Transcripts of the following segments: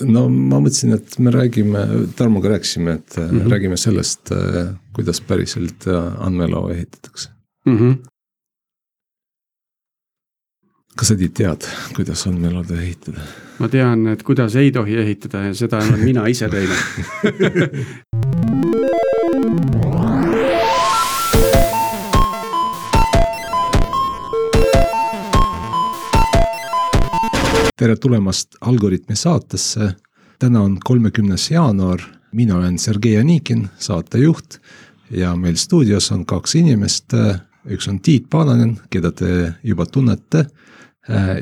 no ma mõtlesin, et me räägime, Tarmoga rääkisime, et mm -hmm. räägime sellest, kuidas päriselt andmelao ehitatakse mm. -hmm. kas sa tead, kuidas andmelauda ehitada? ma tean, et kuidas ei tohi ehitada ja seda olen mina ise teinud tere tulemast Algorütmi saatesse. täna on kolmekümnes jaanuar, mina olen Sergei Anikin, saatejuht ja meil stuudios on kaks inimest. üks on Tiit Paananen, keda te juba tunnete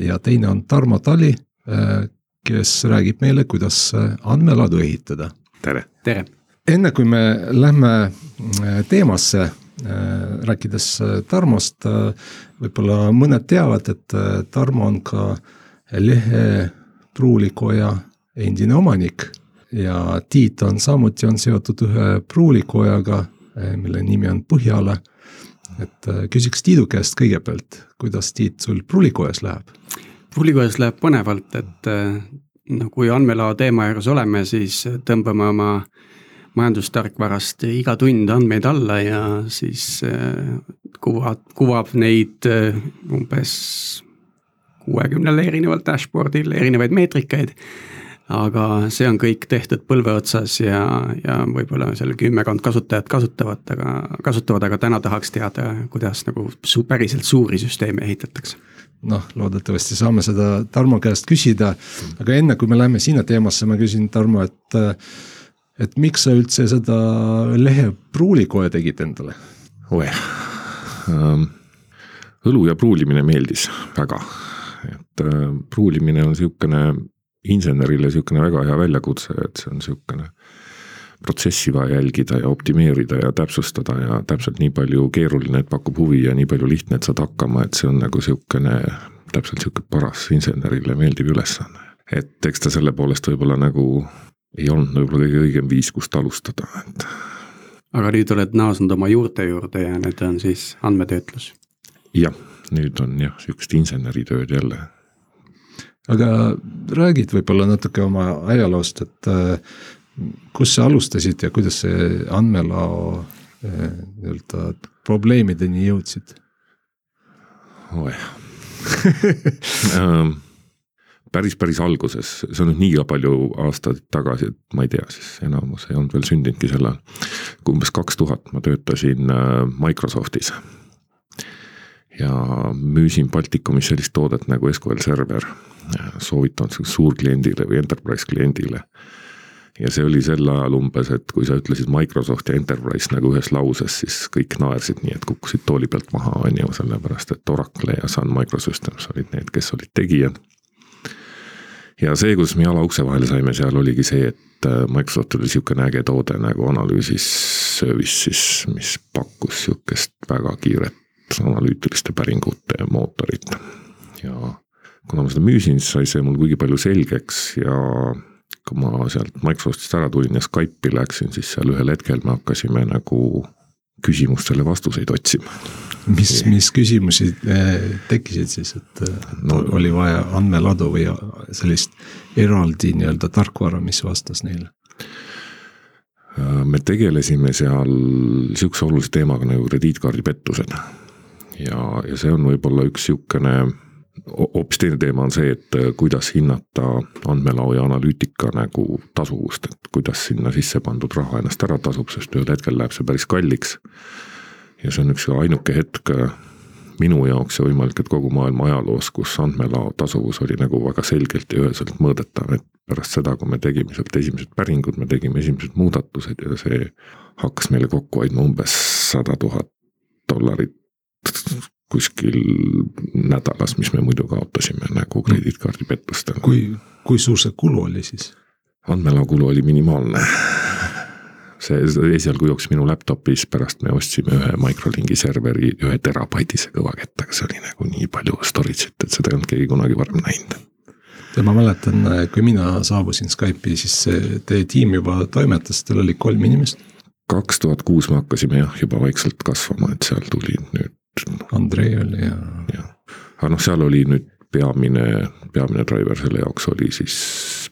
ja teine on Tarmo Tali, kes räägib meile, kuidas andmeladu ehitada. tere. tere. enne kui me lähme teemasse, rääkides Tarmost, võib-olla mõned teavad, et Tarmo on ka lehe pruulikoja endine omanik ja Tiit on samuti, on seotud ühe pruulikojaga, eh, mille nimi on Põhjala. et eh, küsiks Tiidu käest kõigepealt, kuidas Tiit sul pruulikojas läheb? pruulikojas läheb põnevalt, et eh, no kui andmelao teema juures oleme, siis tõmbame oma majandustarkvarast iga tund andmeid alla ja siis kuvad, kuvab neid umbes kuuekümnel erineval dashboard'il erinevaid meetrikaid. aga see on kõik tehtud põlve otsas ja, ja võib-olla seal kümmekond kasutajat kasutavad, aga kasutavad, aga täna tahaks teada, kuidas nagu su päriselt suuri süsteeme ehitatakse noh, loodetavasti saame seda Tarmo käest küsida, aga enne kui me läheme sinna teemasse, ma küsin Tarmo, et. et miks sa üldse seda lehe pruulikoja tegid endale? oe ähm,, õlu ja pruulimine meeldis väga et äh, pruulimine on sihukene insenerile sihukene väga hea väljakutse, et see on sihukene protsessi vaja jälgida ja optimeerida ja täpsustada ja täpselt nii palju keeruline, et pakub huvi ja nii palju lihtne, et saad hakkama, et see on nagu sihukene, täpselt sihuke paras insenerile meeldiv ülesanne. et eks ta selle poolest võib-olla nagu ei olnud võib-olla kõige õigem viis, kust alustada, et. aga nüüd oled naasnud oma juurte juurde ja nüüd on siis andmetöötlus? jah nüüd on jah, sihukest inseneritööd jälle. Aga räägid võib-olla natuke oma ajaloost, et äh, kus sa alustasid ja kuidas see andmelao äh, nii-öelda probleemideni jõudsid? oih ähm, päris, päris alguses, see on nüüd nii palju aastaid tagasi, et ma ei tea, siis enamus ei olnud veel sündinudki sel ajal. umbes kaks tuhat ma töötasin äh, Microsoftis ja müüsin Baltikumis sellist toodet nagu SQL server. Soovitan suurkliendile või enterprise kliendile. ja see oli sel ajal umbes, et kui sa ütlesid Microsoft ja Enterprise nagu ühes lauses, siis kõik naersid nii, et kukkusid tooli pealt maha, on ju, sellepärast et Oracle ja Sun Microsystems olid need, kes olid tegijad. ja see, kus me jala ukse vahele saime, seal oligi see, et äh, Microsoftil oli sihukene äge toode nagu analüüsis service siis, mis pakkus sihukest väga kiiret analüütiliste päringute mootorit. ja kuna ma seda müüsin, siis sai see mul kuigi palju selgeks ja kui ma sealt Microsoftist ära tulin ja Skype'i läksin, siis seal ühel hetkel me hakkasime nagu küsimustele vastuseid otsima. mis, mis küsimusi eh, tekkisid siis, et no, oli vaja andmeladu või sellist eraldi nii-öelda tarkvara, mis vastas neile? me tegelesime seal sihukese olulise teemaga nagu krediitkaardipettused ja, ja see on võib-olla üks sihukene hoopis teine teema on see, et äh, kuidas hinnata andmelao ja analüütika nagu tasuvust, et kuidas sinna sisse pandud raha ennast ära tasub, sest ühel hetkel läheb see päris kalliks. ja see on üks ainuke hetk äh, minu jaoks ja võimalik, et kogu maailma ajaloos, kus andmelao tasuvus oli nagu väga selgelt ja üheselt mõõdetav, et pärast seda, kui me tegime sealt esimesed päringud, me tegime esimesed muudatused ja see hakkas meile kokku hoidma umbes sada tuhat dollarit kuskil nädalas, mis me muidu kaotasime nagu krediitkaardipettustel. kui, kui suur see kulu oli siis? andmelao kulu oli minimaalne. see esialgu jooksis minu laptop'is, pärast me ostsime ühe microlingi serveri, ühe terabaidise kõvakettaga, see oli nagu nii palju storage'it, et seda ei olnud keegi kunagi varem näinud ja ma mäletan, kui mina saabusin Skype'i, siis teie tiim juba toimetas, teil oli kolm inimest. kaks tuhat kuus me hakkasime jah, juba vaikselt kasvama, et seal tuli nüüd Andrei oli ja. jah, aga noh, seal oli nüüd peamine, peamine driver selle jaoks oli siis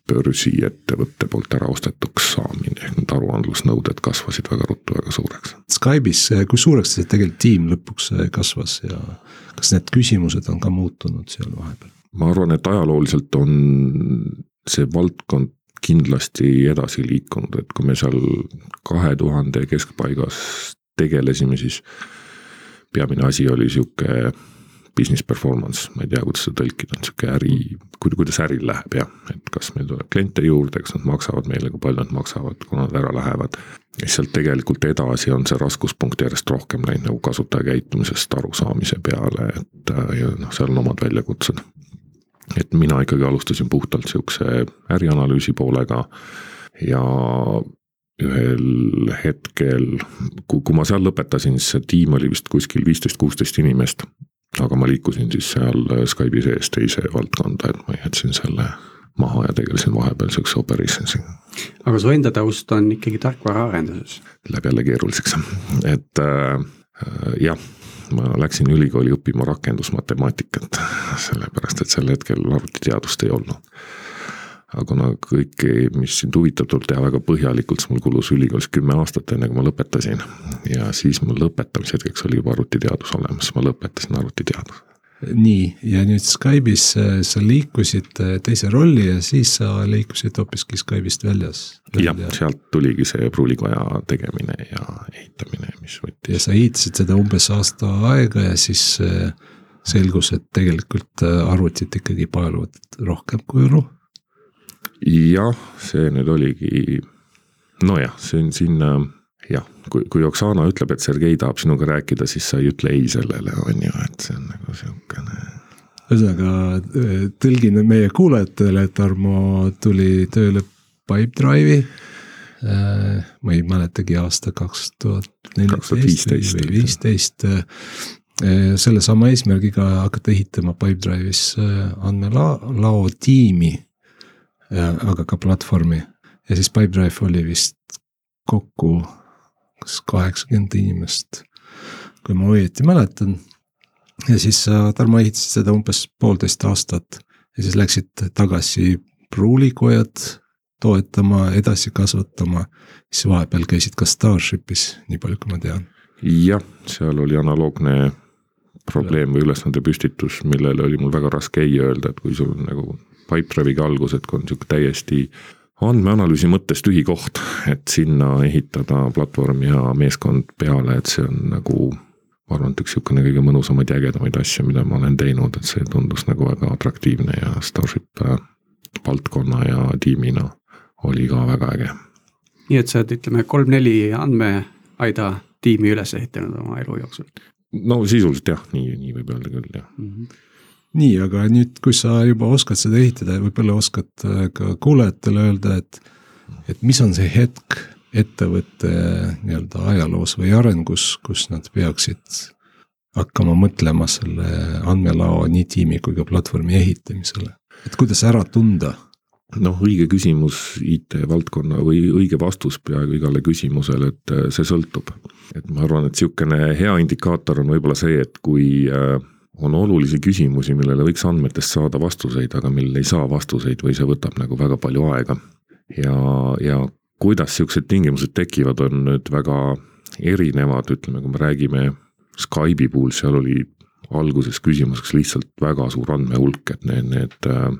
börsiettevõtte poolt ära ostetuks saamine, ehk need aruandlusnõuded kasvasid väga ruttu väga suureks. Skype'is, kui suureks see tegelikult tiim lõpuks kasvas ja kas need küsimused on ka muutunud seal vahepeal? ma arvan, et ajalooliselt on see valdkond kindlasti edasi liikunud, et kui me seal kahe tuhande keskpaigas tegelesime, siis peamine asi oli sihuke business performance, ma ei tea, kuidas seda tõlkida, on sihuke äri, kuidas äril läheb jah, et kas meil tuleb kliente juurde, kas nad maksavad meile, kui palju nad maksavad, kuna nad ära lähevad. ja sealt tegelikult edasi on see raskuspunkt järjest rohkem läinud nagu kasutaja käitumisest arusaamise peale, et ja noh, seal on omad väljakutsed. Et mina ikkagi alustasin puhtalt sihukese ärianalüüsi poolega. Ja ühel hetkel, kui, kui ma seal lõpetasin, siis see tiim oli vist kuskil viisteist, kuusteist inimest. aga ma liikusin siis seal Skype'i sees teise valdkonda, et ma jätsin selle maha ja tegelesin vahepeal sihukese operations'iga. aga su enda taust on ikkagi tarkvaraarenduses? Läheb jälle keeruliseks, et äh, jah ma läksin ülikooli õppima rakendusmatemaatikat, sellepärast et sel hetkel arvutiteadust ei olnud. Aga kuna kõike, mis sind huvitab, tuleb teha väga põhjalikult, siis mul kulus ülikoolis kümme aastat, enne kui ma lõpetasin. ja siis mul lõpetamise hetkeks oli juba arvutiteadus olemas, ma lõpetasin arvutiteaduse nii, ja nüüd Skype'is äh, sa liikusid äh, teise rolli ja siis sa liikusid hoopiski Skype'ist väljas. jah, sealt tuligi see pruulikoja tegemine ja ehitamine, mis võttis. ja sa ehitasid seda umbes aasta aega ja siis äh, selgus, et tegelikult arvutid ikkagi paeluvad rohkem kui õlu. Jah, see nüüd oligi, nojah, see on sinna jah, kui, kui Oksana ütleb, et Sergei tahab sinuga rääkida, siis sa ei ütle ei sellele, on ju, et see on nagu sihukene. ühesõnaga tõlgin meie kuulajatele, et Tarmo tuli tööle Pipedrive'i. Äh, ma ei mäletagi aasta kaks tuhat neliteist või viisteist äh, sellesama eesmärgiga hakata ehitama Pipedrive'is äh, andmelao tiimi, aga ka platvormi ja siis Pipedrive oli vist kokku kas kaheksakümmend inimest, kui ma õieti mäletan. ja siis sa, Tarmo, ehitasid seda umbes poolteist aastat ja siis läksid tagasi pruulikojad toetama, edasi kasvatama. siis vahepeal käisid ka Starshipis, nii palju kui ma tean. jah, seal oli analoogne probleem või ülesande püstitus, millele oli mul väga raske ei öelda, et kui sul on nagu Pipedrive'iga algus, et kui on sihuke täiesti andmeanalüüsi mõttes tühi koht, et sinna ehitada platvorm ja meeskond peale, et see on nagu ma arvan, et üks niisugune kõige mõnusamaid ja ägedamaid asju, mida ma olen teinud, et see tundus nagu väga atraktiivne ja Starship valdkonna ja tiimina oli ka väga äge. nii et sa oled, ütleme, kolm-neli andmeaida tiimi üles ehitanud oma elu jooksul? no sisuliselt jah, nii, nii võib öelda küll, jah mm. -hmm nii, aga nüüd, kui sa juba oskad seda ehitada, võib-olla oskad äh, ka kuulajatele öelda, et, et mis on see hetk ettevõtte nii-öelda ajaloos või arengus, kus nad peaksid hakkama mõtlema selle andmelao nii tiimi kui ka platvormi ehitamisele, et kuidas ära tunda? noh, õige küsimus IT-valdkonna või õige vastus peaaegu igale küsimusele, et äh, see sõltub. et ma arvan, et niisugune hea indikaator on võib-olla see, et kui äh, on olulisi küsimusi, millele võiks andmetest saada vastuseid, aga millele ei saa vastuseid või see võtab nagu väga palju aega. ja, ja kuidas siuksed tingimused tekivad, on nüüd väga erinevad, ütleme, kui me räägime Skype'i puhul, seal oli alguses küsimuseks lihtsalt väga suur andmehulk, et need, need äh,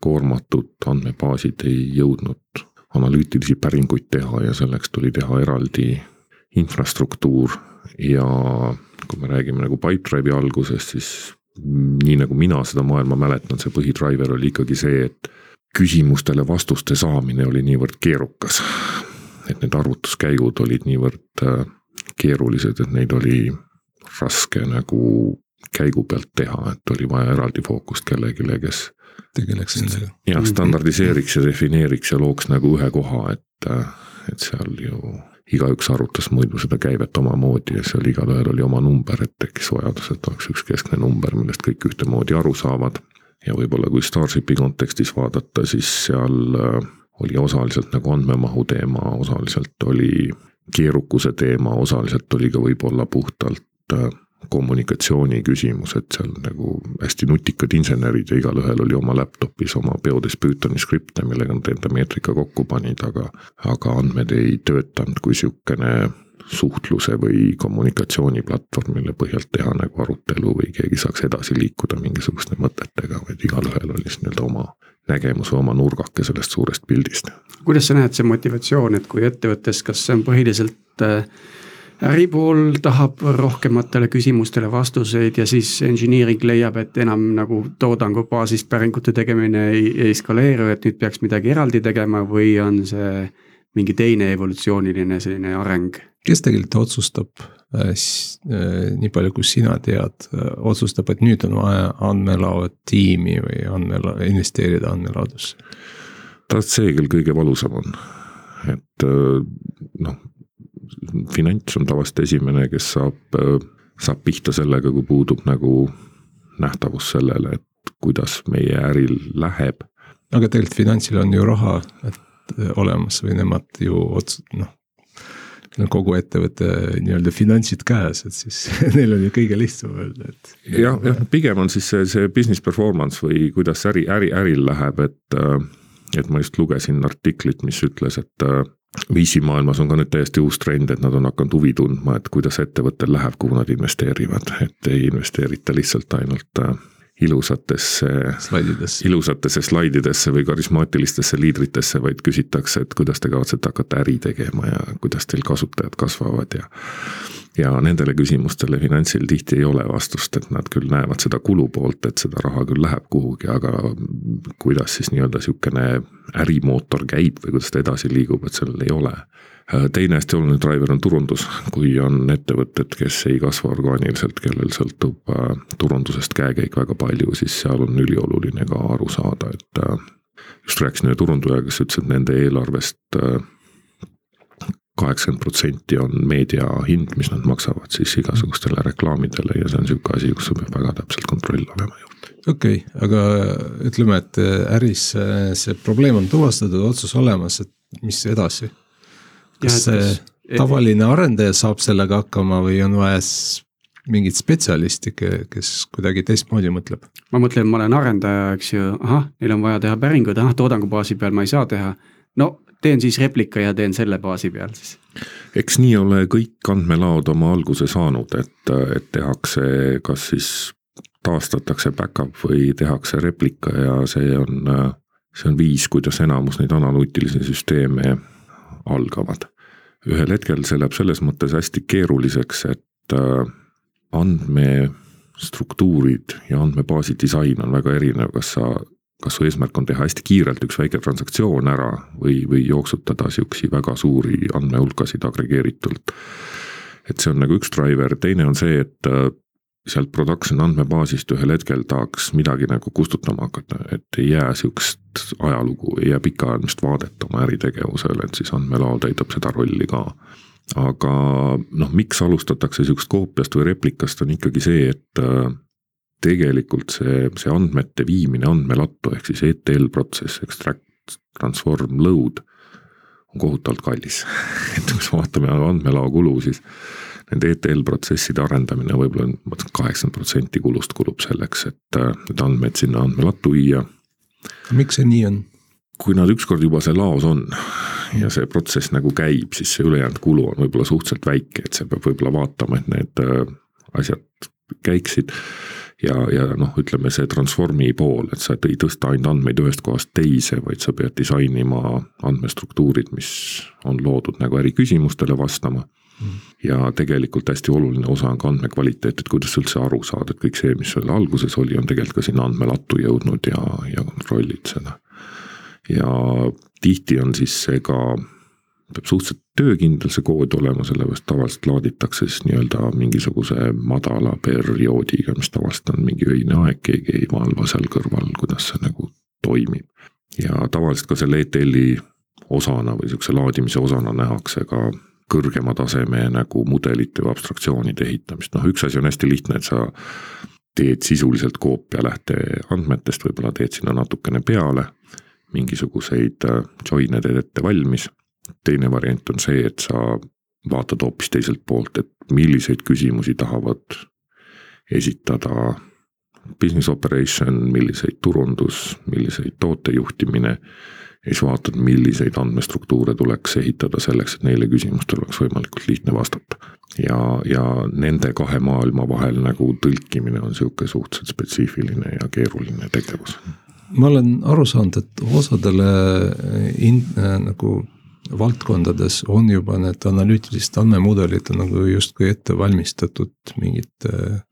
koormatud andmebaasid ei jõudnud analüütilisi päringuid teha ja selleks tuli teha eraldi infrastruktuur ja kui me räägime nagu Pipedrive'i algusest, siis nii nagu mina seda maailma mäletan, see põhidriver oli ikkagi see, et küsimustele vastuste saamine oli niivõrd keerukas. et need arvutuskäigud olid niivõrd äh, keerulised, et neid oli raske nagu käigu pealt teha, et oli vaja eraldi fookust kellelegi, kes. tegeleks nendega. jah, standardiseeriks ja defineeriks ja looks nagu ühe koha, et, äh, et seal ju igaüks arvutas muidu seda käivet omamoodi ja seal igalühel oli oma number, et tekkis vajadus, et oleks üks keskne number, millest kõik ühtemoodi aru saavad. ja võib-olla kui Starshipi kontekstis vaadata, siis seal äh, oli osaliselt nagu andmemahu teema, osaliselt oli keerukuse teema, osaliselt oli ka võib-olla puhtalt äh, kommunikatsiooni küsimus, et seal nagu hästi nutikad insenerid ja igalühel oli oma laptop'is oma peodes Pythoni skripte, millega nad enda meetrika kokku panid, aga, aga andmed ei töötanud kui sihukene suhtluse või kommunikatsiooniplatvorm, mille põhjalt teha nagu arutelu või keegi saaks edasi liikuda mingisuguste mõtetega, vaid igalühel oli siis nii-öelda oma nägemus või oma nurgake sellest suurest pildist. kuidas sa näed see motivatsioon, et kui ettevõttes, kas see on põhiliselt äh, äripool tahab rohkematele küsimustele vastuseid ja siis engineering leiab, et enam nagu toodangu baasist päringute tegemine ei, ei skaleeru, et nüüd peaks midagi eraldi tegema või on see mingi teine evolutsiooniline selline areng? kes tegelikult otsustab äh,, äh, nii palju kui sina tead äh,, otsustab, et nüüd on vaja andmelao tiimi või andmela-, investeerida andmelaadusse? tead, see küll kõige valusam on, et noh, finants on tavaliselt esimene, kes saab, äh, saab pihta sellega, kui puudub nagu nähtavus sellele, et kuidas meie äril läheb. aga tegelikult finantsil on ju raha, et olemas või nemad ju ots-, noh no kogu ettevõtte nii-öelda finantsid käes, et siis neil on ju kõige lihtsam öelda, et. jah, jah, pigem on siis see, see business performance või kuidas äri, äri, äril läheb, et, äh, et ma just lugesin artiklit, mis ütles, et äh, VC maailmas on ka nüüd täiesti uus trend, et nad on hakanud huvi tundma, et kuidas ettevõttel läheb, kuhu nad investeerivad, et ei investeerita lihtsalt ainult äh, ilusatesse, ilusatesse slaididesse või karismaatilistesse liidritesse, vaid küsitakse, et kuidas te kavatsete hakata äri tegema ja kuidas teil kasutajad kasvavad ja. Ja nendele küsimustele finantsil tihti ei ole vastust, et nad küll näevad seda kulu poolt, et seda raha küll läheb kuhugi, aga kuidas siis nii-öelda sihukene ärimootor käib või kuidas ta edasi liigub, et sellel ei ole. Äh, teine hästi oluline driver on turundus, kui on ettevõtted, kes ei kasva orgaaniliselt, kellel sõltub äh, turundusest käekäik väga palju, siis seal on ülioluline ka aru saada, et äh, just rääkisin ühe turundajaga, kes ütles, et nende eelarvest kaheksakümmend protsenti on meedia hind, mis nad maksavad siis igasugustele reklaamidele ja see on sihuke asi, kus sul peab väga täpselt kontroll olema ju. okei okay,, aga ütleme, et äris see probleem on tuvastatud, otsus olemas, et mis edasi kas see tavaline arendaja saab sellega hakkama või on vaja mingit spetsialisti, kes kuidagi teistmoodi mõtleb? ma mõtlen, ma olen arendaja, eks ju, ahah, neil on vaja teha päringuid, ahah, toodangu baasi peal ma ei saa teha. no teen siis replika ja teen selle baasi peal siis. eks nii ole kõik andmelaod oma alguse saanud, et, et tehakse kas siis taastatakse back-up või tehakse replika ja see on, see on viis, kuidas enamus neid analüütilisi süsteeme algavad ühel hetkel see läheb selles mõttes hästi keeruliseks, et andmestruktuurid ja andmebaasi disain on väga erinev, kas sa, kas su eesmärk on teha hästi kiirelt üks väike transaktsioon ära või, või jooksutada sihukesi väga suuri andmehulkasid agregeeritult. et see on nagu üks driver, teine on see, et äh, sealt production andmebaasist ühel hetkel tahaks midagi nagu kustutama hakata, et ei jää sihukest ajalugu, ei jää pikaajalist vaadet oma äritegevusele, et siis andmelao täidab seda rolli ka. aga noh, miks alustatakse sihukest koopiast või replikast, on ikkagi see, et äh, tegelikult see, see andmete viimine andmelattu ehk siis ETL protsess, extract, transform, load on kohutavalt kallis et kui me vaatame andmelao kulu, siis nende ETL protsesside arendamine võib-olla on, ma ütlen, kaheksakümmend protsenti kulust kulub selleks, et äh, need andmed sinna andmelattu viia. miks see nii on? kui nad ükskord juba seal laos on ja see protsess nagu käib, siis see ülejäänud kulu on võib-olla suhteliselt väike, et sa pead võib-olla vaatama, et need äh, asjad käiksid ja, ja noh, ütleme see transformi pool, et sa ei tõsta ainult andmeid ühest kohast teise, vaid sa pead disainima andmestruktuurid, mis on loodud nagu äriküsimustele vastama ja tegelikult hästi oluline osa on ka andmekvaliteet, et kuidas üldse aru saada, et kõik see, mis seal alguses oli, on tegelikult ka sinna andmelattu jõudnud ja, ja kontrollid seda. ja tihti on siis see ka, peab suhteliselt töökindel see kood olema, sellepärast tavaliselt laaditakse siis nii-öelda mingisuguse madala perioodiga, mis tavaliselt on mingi öine aeg, keegi ei valva seal kõrval, kuidas see nagu toimib. ja tavaliselt ka selle ETL-i osana või sihukese laadimise osana nähakse ka kõrgema taseme nagu mudelite või abstraktsioonide ehitamist, noh üks asi on hästi lihtne, et sa teed sisuliselt koopia lähteandmetest, võib-olla teed sinna natukene peale, mingisuguseid äh, join'e teed ette valmis. Teine variant on see, et sa vaatad hoopis teiselt poolt, et milliseid küsimusi tahavad esitada business operation, milliseid turundus, milliseid tootejuhtimine ja siis vaatad, milliseid andmestruktuure tuleks ehitada selleks, et neile küsimustele oleks võimalikult lihtne vastata. ja, ja nende kahe maailma vahel nagu tõlkimine on niisugune suhteliselt spetsiifiline ja keeruline tegevus. ma olen aru saanud, et osadele in- äh,, nagu valdkondades on juba need analüütilised andmemudelid nagu justkui ette valmistatud mingite äh,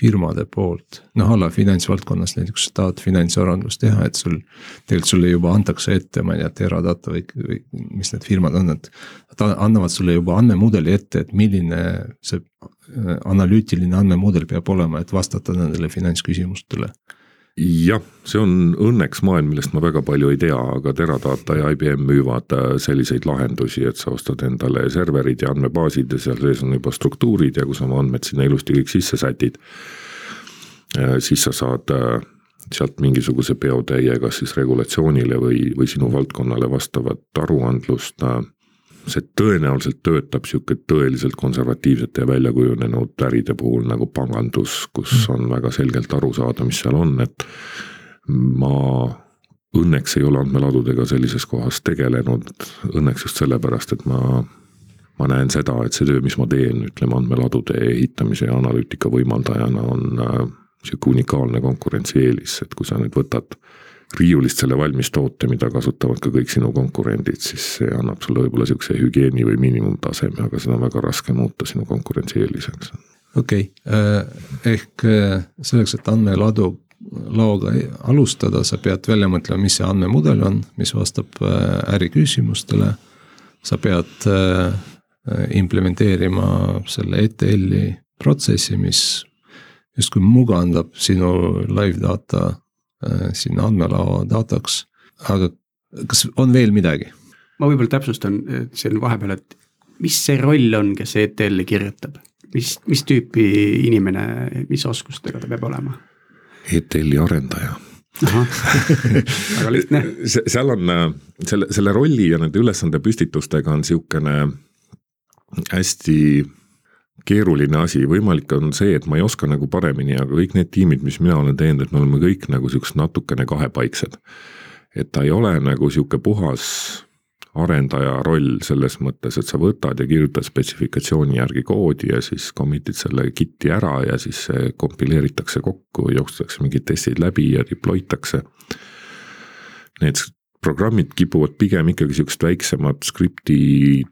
firmade poolt, noh a la finantsvaldkonnas näiteks sa tahad finantsarendust teha, et sul. tegelikult sulle juba antakse ette, ma ei tea, Teradata või, või mis need firmad on, et. Nad annavad sulle juba andmemudeli ette, et milline see äh, analüütiline andmemudel peab olema, et vastata nendele finantsküsimustele jah, see on õnneks maailm, millest ma väga palju ei tea, aga Teradata ja IBM müüvad äh, selliseid lahendusi, et sa ostad endale serverid ja andmebaasid ja seal sees on juba struktuurid ja kui sa oma andmed sinna ilusti kõik sisse sätid. Äh, siis sa saad äh, sealt mingisuguse peotäie, kas siis regulatsioonile või, või sinu valdkonnale vastavat aruandlust see tõenäoliselt töötab sihuke tõeliselt konservatiivsete ja väljakujunenud äride puhul nagu pangandus, kus mm. on väga selgelt aru saada, mis seal on, et ma õnneks ei ole andmeladudega sellises kohas tegelenud, õnneks just sellepärast, et ma, ma näen seda, et see töö, mis ma teen, ütleme andmeladude ehitamise ja analüütika võimaldajana on äh, sihuke unikaalne konkurentsieelis, et kui sa nüüd võtad riiulist selle valmis toote, mida kasutavad ka kõik sinu konkurendid, siis see annab sulle võib-olla sihukese hügieeni või miinimumtaseme, aga seda on väga raske muuta sinu konkurentsieeliseks. okei okay., äh, ehk äh, selleks, et andmeladu, laoga alustada, sa pead välja mõtlema, mis see andmemudel on, mis vastab äh, äriküsimustele. sa pead implementeerima selle ETL-i protsessi, mis justkui mugandab sinu live data sinna andmelao dataks, aga kas on veel midagi? ma võib-olla täpsustan siin vahepeal, et mis see roll on, kes ETL-i kirjutab, mis, mis tüüpi inimene, mis oskustega ta peab olema? ETL-i arendaja väga lihtne. seal on äh, selle, selle rolli ja nende ülesande püstitustega on sihukene hästi keeruline asi, võimalik on see, et ma ei oska nagu paremini, aga kõik need tiimid, mis mina olen teinud, et me oleme kõik nagu siuksed natukene kahepaiksed. et ta ei ole nagu sihuke puhas arendaja roll selles mõttes, et sa võtad ja kirjutad spetsifikatsiooni järgi koodi ja siis commit'id selle kit'i ära ja siis see kompileeritakse kokku, jooksetakse mingid testid läbi ja deploy takse. Need programmid kipuvad pigem ikkagi siuksed väiksemad skripti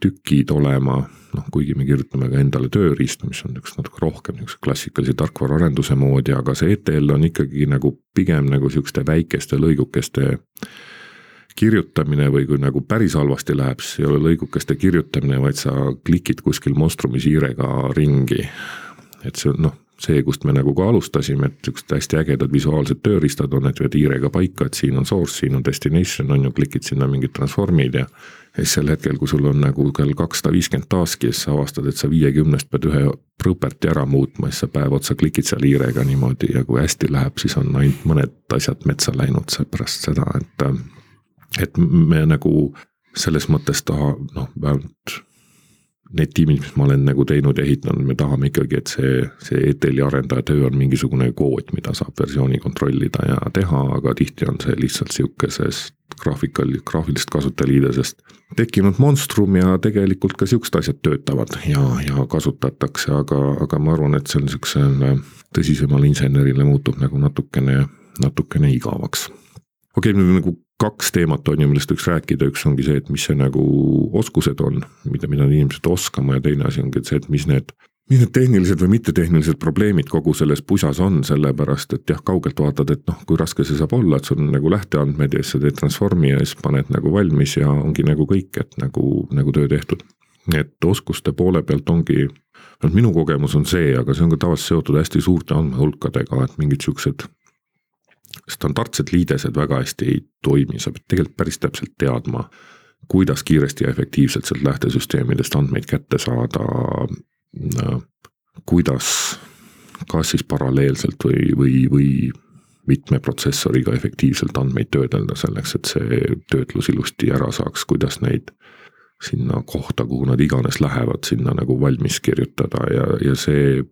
tükid olema noh, kuigi me kirjutame ka endale tööriistu, mis on üks natuke rohkem niisuguse klassikalise tarkvaraarenduse moodi, aga see ETL on ikkagi nagu pigem nagu sihukeste väikeste lõigukeste kirjutamine või kui nagu päris halvasti läheb, siis ei ole lõigukeste kirjutamine, vaid sa klikid kuskil monstrumi siirega ringi. et see on noh, see, kust me nagu ka alustasime, et siuksed hästi ägedad visuaalsed tööriistad on, et vead hiirega paika, et siin on source, siin on destination on ju, klikid sinna mingid transform'id ja ja siis sel hetkel, kui sul on nagu kell kakssada viiskümmend task'i ja siis sa avastad, et sa viiekümnest pead ühe property ära muutma, siis sa päev otsa klikid seal hiirega niimoodi ja kui hästi läheb, siis on ainult mõned asjad metsa läinud pärast seda, et. et me nagu selles mõttes taha, noh, vähemalt need tiimid, mis ma olen nagu teinud ja ehitanud, me tahame ikkagi, et see, see ETL-i arendaja töö on mingisugune kood, mida saab versiooni kontrollida ja teha, aga tihti on see lihtsalt sihukesest graafikal, graafilist kasutajaliidesest tekkinud monstrum ja tegelikult ka siuksed asjad töötavad ja, ja kasutatakse, aga, aga ma arvan, et see on siuksele tõsisemale insenerile muutub nagu natukene, natukene igavaks. okei okay,, nüüd nagu kaks teemat on ju, millest võiks rääkida, üks ongi see, et mis see nagu oskused on, mida, mida inimesed oskama ja teine asi ongi see, et mis need. mis need tehnilised või mittetehnilised probleemid kogu selles pusas on, sellepärast et jah, kaugelt vaatad, et noh, kui raske see saab olla, et sul on nagu lähteandmed ja siis sa teed transform'i ja siis paned nagu valmis ja ongi nagu kõik, et nagu, nagu töö tehtud. et oskuste poole pealt ongi, noh minu kogemus on see, aga see on ka tavaliselt seotud hästi suurte andmehulkadega, et mingid siuksed standardsed liidesed väga hästi ei toimi, sa pead tegelikult päris täpselt teadma, kuidas kiiresti ja efektiivselt sealt lähtesüsteemidest andmeid kätte saada. kuidas, kas siis paralleelselt või, või, või mitme protsessoriga efektiivselt andmeid töödelda selleks, et see töötlus ilusti ära saaks, kuidas neid sinna kohta, kuhu nad iganes lähevad, sinna nagu valmis kirjutada ja, ja see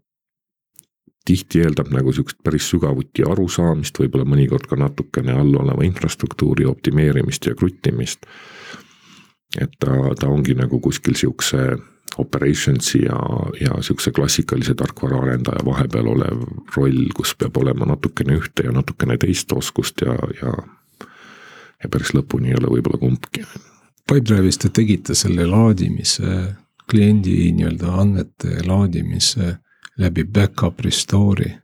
tihti eeldab nagu sihukest päris sügavuti arusaamist, võib-olla mõnikord ka natukene all oleva infrastruktuuri optimeerimist ja kruttimist. et ta, ta ongi nagu kuskil sihukese operations'i ja, ja sihukese klassikalise tarkvaraarendaja vahepeal olev roll, kus peab olema natukene ühte ja natukene teist oskust ja, ja. ja päris lõpuni ei ole võib-olla kumbki. Pipedrive'is te tegite selle laadimise, kliendi nii-öelda andmete laadimise läbi back-up restore'i.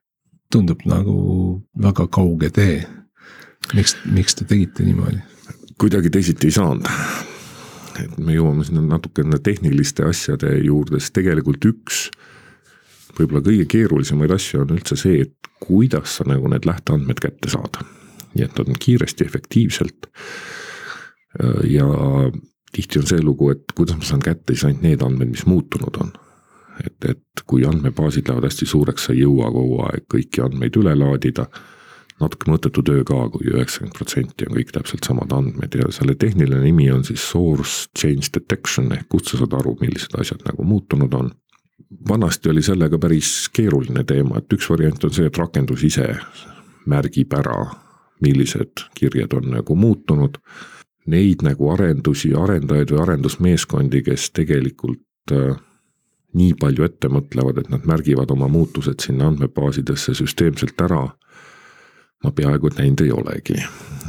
tundub nagu väga kauge tee. miks, miks te tegite niimoodi? kuidagi teisiti ei saanud et me jõuame sinna natukene tehniliste asjade juurde, sest tegelikult üks võib-olla kõige keerulisemaid asju on üldse see, et kuidas sa nagu need lähteandmed kätte saad. nii et on kiiresti, efektiivselt. ja tihti on see lugu, et kuidas ma saan kätte siis ainult need andmed, mis muutunud on. Et, et kui andmebaasid lähevad hästi suureks, sa ei jõua kogu aeg kõiki andmeid üle laadida natuke mõttetu töö ka kui, kui üheksakümmend protsenti on kõik täpselt samad andmed ja selle tehniline nimi on siis source change detection ehk kust sa saad aru, millised asjad nagu muutunud on. vanasti oli sellega päris keeruline teema, et üks variant on see, et rakendus ise märgib ära, millised kirjed on nagu muutunud. Neid nagu arendusi, arendajaid või arendusmeeskondi, kes tegelikult äh, nii palju ette mõtlevad, et nad märgivad oma muutused sinna andmebaasidesse süsteemselt ära ma peaaegu näinud ei olegi.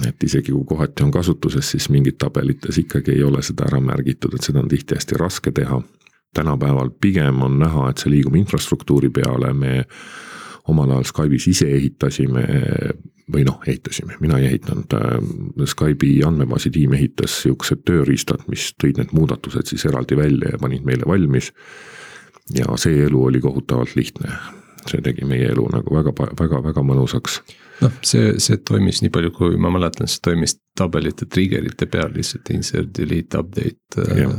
et isegi kui kohati on kasutuses, siis mingid tabelites ikkagi ei ole seda ära märgitud, et seda on tihti hästi raske teha. tänapäeval pigem on näha, et see liigub infrastruktuuri peale, me omal ajal Skype'is ise ehitasime või noh, ehitasime, mina ei ehitanud, äh, Skype'i andmebaasi tiim ehitas siuksed tööriistad, mis tõid need muudatused siis eraldi välja ja panid meile valmis. Ja see elu oli kohutavalt lihtne, see tegi meie elu nagu väga, väga, väga mõnusaks noh, see, see toimis nii palju, kui ma mäletan, see toimis tabelite trigger'ite peal lihtsalt insert, delete, update. Äh,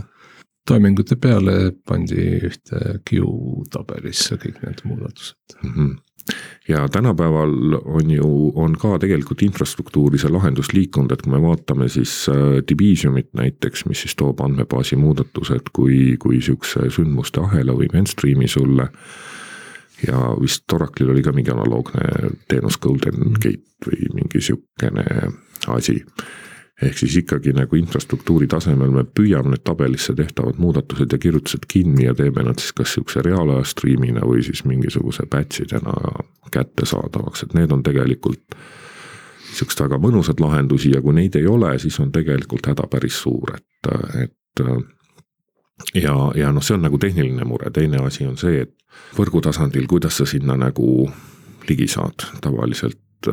toimingute peale pandi ühte queue tabelisse kõik need muudatused mm. -hmm ja tänapäeval on ju, on ka tegelikult infrastruktuuri see lahendus liikunud, et kui me vaatame siis äh, Divisiumit näiteks, mis siis toob andmebaasi muudatused kui, kui sihukese sündmuste ahela või event stream'i sulle ja vist Oracle'il oli ka mingi analoogne teenus Golden mhm. Gate või mingi sihukene asi. Ehk siis ikkagi nagu infrastruktuuri tasemel me püüame need tabelisse tehtavad muudatused ja kirjutused kinni ja teeme nad siis kas sihukese reaalaja striimina või siis mingisuguse batch idena kättesaadavaks, et need on tegelikult sihukesed väga mõnusad lahendusi ja kui neid ei ole, siis on tegelikult häda päris suur, et, et ja, ja noh, see on nagu tehniline mure, teine asi on see, et võrgu tasandil, kuidas sa sinna nagu ligi saad, tavaliselt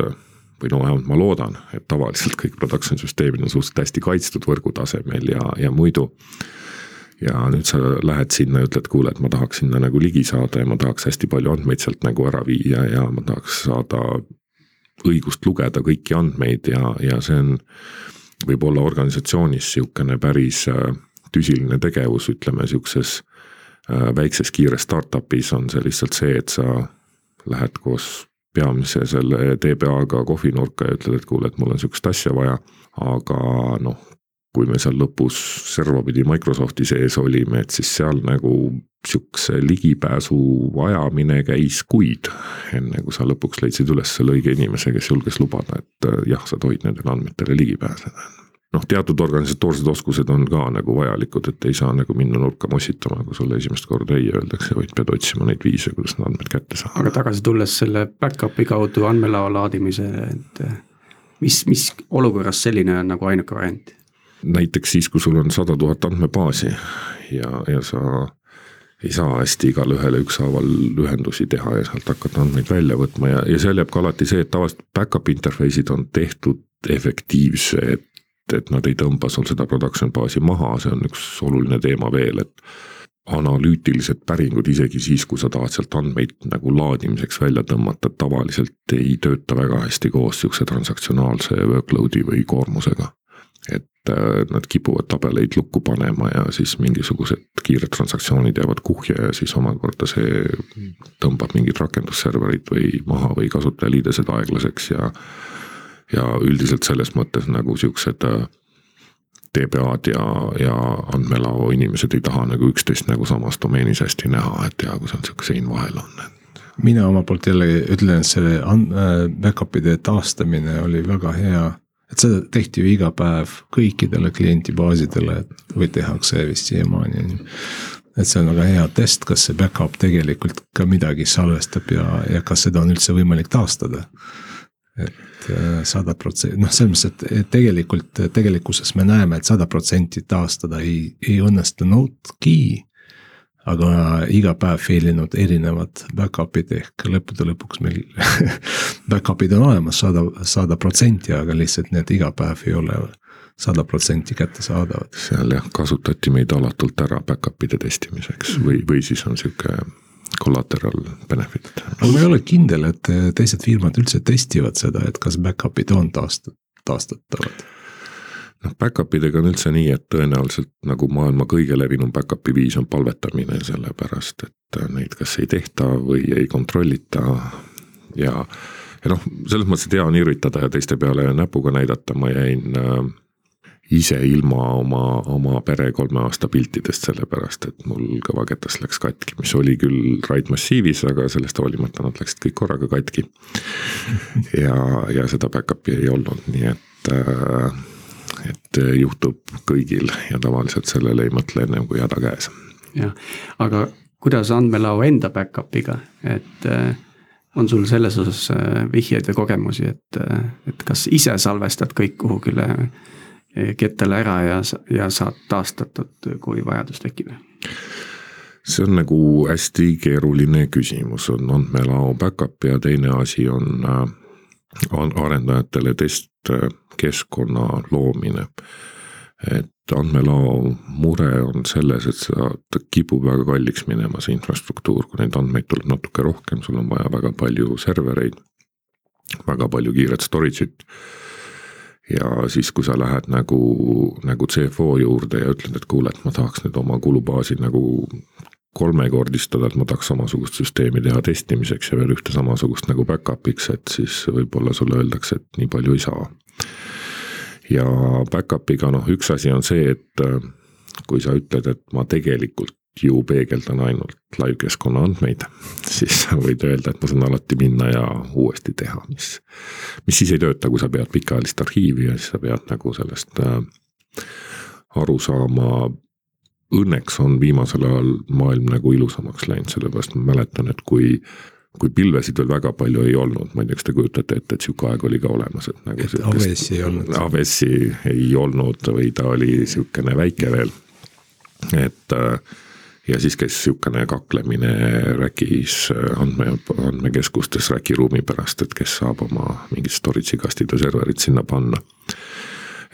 või no vähemalt ma loodan, et tavaliselt kõik production süsteemid on suhteliselt hästi kaitstud võrgu tasemel ja, ja muidu. ja nüüd sa lähed sinna ja ütled, kuule, et ma tahaks sinna nagu ligi saada ja ma tahaks hästi palju andmeid sealt nagu ära viia ja ma tahaks saada õigust lugeda kõiki andmeid ja, ja see on, võib olla organisatsioonis sihukene päris äh, tüsiline tegevus, ütleme sihukeses äh, väikses kiires startup'is on see lihtsalt see, et sa lähed koos peamise selle DBA-ga kohvinurka ja ütled, et kuule, et mul on sihukest asja vaja. aga noh, kui me seal lõpus servapidi Microsofti sees olime, et siis seal nagu sihukese ligipääsu vajamine käis kuid. enne kui sa lõpuks leidsid üles selle õige inimese, kes julges lubada, et äh, jah, sa tohid nendele andmetele ligi pääseda noh, teatud organisatoorsed oskused on ka nagu vajalikud, et ei saa nagu minna nurka mossitama, kui sulle esimest korda ei öeldakse, vaid pead otsima neid viise, kuidas need andmed kätte saada. aga tagasi tulles selle back-up'i kaudu andmelao laadimise, et mis, mis olukorras selline on nagu ainuke variant? näiteks siis, kui sul on sada tuhat andmebaasi ja, ja sa ei saa hästi igale ühele ükshaaval ühendusi teha ja sealt hakata andmeid välja võtma ja, ja seal jääb ka alati see, et tavaliselt back-up interface'id on tehtud efektiivsed et nad ei tõmba sul seda production baasi maha, see on üks oluline teema veel, et analüütilised päringud, isegi siis, kui sa tahad sealt andmeid nagu laadimiseks välja tõmmata, tavaliselt ei tööta väga hästi koos sihukese transaktsionaalse workload'i või koormusega. et äh, nad kipuvad tabeleid lukku panema ja siis mingisugused kiired transaktsioonid jäävad kuhja ja siis omakorda see tõmbab mingid rakendusserverid või maha või kasutajaliidesed aeglaseks ja ja üldiselt selles mõttes nagu siuksed äh, TBA-d ja, ja andmelao inimesed ei taha nagu üksteist nagu samas domeenis hästi näha, et ja kui seal sihuke sein vahel on, et mina oma poolt jällegi ütlen, et see äh, back-up'ide taastamine oli väga hea. et seda tehti ju iga päev kõikidele kliendibaasidele või tehakse vist siiamaani on ju. et see on väga hea test, kas see back-up tegelikult ka midagi salvestab ja, ja kas seda on üldse võimalik taastada. Et äh, sada protsenti, noh, selles mõttes, et tegelikult tegelikkuses me näeme et, et sada protsenti taastada ei, ei õnnestunudki aga iga päev fail inud erinevad back-up'id ehk lõppude lõpuks meil back-up'id on olemas sada, sada protsenti, aga lihtsalt need iga päev ei ole sada protsenti kättesaadavad. seal jah, kasutati meid alatult ära back-up'ide testimiseks või, või siis on sihuke collateral benefit. aga ma ei ole kindel, et teised firmad üldse testivad seda, et kas back-up'id on taast-, taastatavad noh, back-up idega on üldse nii, et tõenäoliselt nagu maailma kõige levinum back-up'i viis on palvetamine, sellepärast et neid kas ei tehta või ei kontrollita. ja, ja noh, selles mõttes, et hea on irvitada ja teiste peale näpuga näidata, ma jäin äh, ise ilma oma, oma pere kolme aasta piltidest, sellepärast et mul kõvaketas läks katki, mis oli küll Raid massiivis, aga sellest hoolimata nad läksid kõik korraga katki. ja, ja seda back-up'i ei olnud, nii et äh, et äh, juhtub kõigil ja tavaliselt sellele ei mõtle ennem kui häda käes. jah, aga kuidas andmelao enda back-up'iga, et äh, on sul selles osas äh, vihjeid või kogemusi, et, et kas ise salvestad kõik kuhugile kettale ära ja, ja saad taastatud, kui vajadus tekib? see on nagu hästi keeruline küsimus, on andmelao back-up ja teine asi on arendajatele testkeskkonna loomine. et andmelao mure on selles, et seda, ta kipub väga kalliks minema, see infrastruktuur, kui neid andmeid tuleb natuke rohkem, sul on vaja väga palju servereid, väga palju kiiret storage'it ja siis, kui sa lähed nagu, nagu CFO juurde ja ütled, et kuule, et ma tahaks nüüd oma kulubaasi nagu kolmekordistada, et ma tahaks samasugust süsteemi teha testimiseks ja veel ühte samasugust nagu back-up'iks, et siis võib-olla sulle öeldakse, et nii palju ei saa. ja back-up'iga noh, üks asi on see, et äh, kui sa ütled, et ma tegelikult ju peegeldan ainult live-keskkonna andmeid, siis sa võid öelda, et ma saan alati minna ja uuesti teha, mis, mis siis ei tööta, kui sa pead pikaajalist arhiivi ja siis sa pead nagu sellest äh, aru saama õnneks on viimasel ajal maailm nagu ilusamaks läinud, sellepärast ma mäletan, et kui kui pilvesid veel väga palju ei olnud, ma ei tea, kas te kujutate ette, et sihuke aeg oli ka olemas, et nagu. et AWS-i ei olnud. AWS-i ei olnud või ta oli sihukene väike veel. et ja siis käis sihukene kaklemine Räkis andme, andmekeskustes Räki ruumi pärast, et kes saab oma mingid storage'i kastid või serverid sinna panna.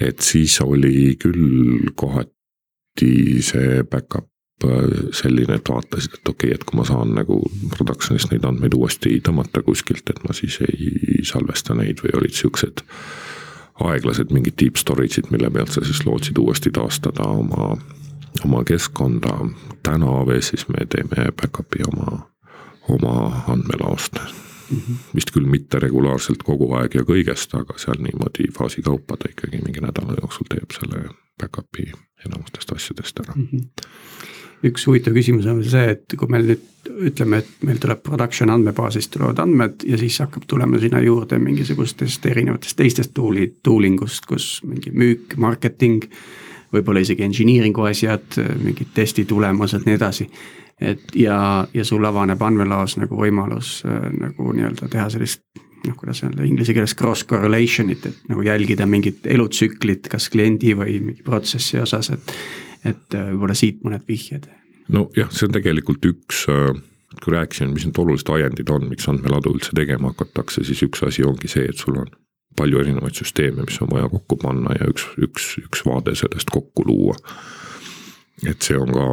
et siis oli küll kohati see back-up äh, selline, et vaatasid, et okei okay,, et kui ma saan nagu production'ist neid andmeid uuesti tõmmata kuskilt, et ma siis ei salvesta neid või olid siuksed aeglased mingid deep storage'id, mille pealt sa siis lootsid uuesti taastada oma, oma keskkonda. täna AWS-is me teeme back-up'i oma, oma andmelaost mm. -hmm. vist küll mitte regulaarselt kogu aeg ja kõigest, aga seal niimoodi faasi kaupa ta ikkagi mingi nädala jooksul teeb selle back-up'i enamustest asjadest ära mm. -hmm üks huvitav küsimus on see, et kui meil nüüd ütleme, et meil tuleb production andmebaasist tulevad andmed ja siis hakkab tulema sinna juurde mingisugustest erinevatest teistest tool'i, tooling ust, kus mingi müük, marketing. Võib-olla isegi engineering'u asjad, mingid testi tulemused, nii edasi. et ja, ja sul avaneb andmelaos nagu võimalus äh, nagu nii-öelda teha sellist noh, kuidas öelda inglise keeles cross correlation'it, et nagu jälgida mingit elutsüklit, kas kliendi või mingi protsessi osas, et. et äh, võib-olla siit mõned vihjed. nojah, see on tegelikult üks, äh, kui rääkisin, mis need olulised ajendid on, miks andmeladu üldse tegema hakatakse, siis üks asi ongi see, et sul on palju erinevaid süsteeme, mis on vaja kokku panna ja üks, üks, üks vaade sellest kokku luua. et see on ka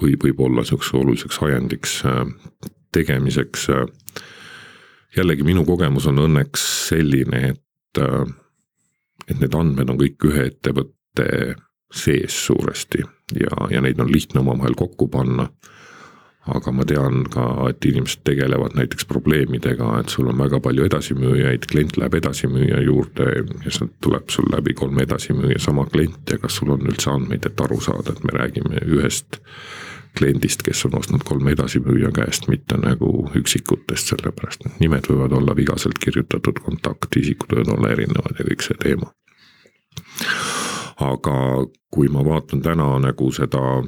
või võib olla sihukeseks oluliseks ajendiks äh, tegemiseks jällegi minu kogemus on õnneks selline, et, äh, et need andmed on kõik ühe ettevõtte sees suuresti ja, ja neid on lihtne omavahel kokku panna. Aga ma tean ka, et inimesed tegelevad näiteks probleemidega, et sul on väga palju edasimüüjaid, klient läheb edasimüüja juurde ja siis tuleb sul läbi kolme edasimüüja sama klient ja kas sul on üldse andmeid, et aru saada, et me räägime ühest kliendist, kes on ostnud kolme edasimüüja käest, mitte nagu üksikutest, sellepärast et nimed võivad olla vigaselt kirjutatud, kontaktisikud võivad olla erinevad ja kõik see teema. aga kui ma vaatan täna nagu seda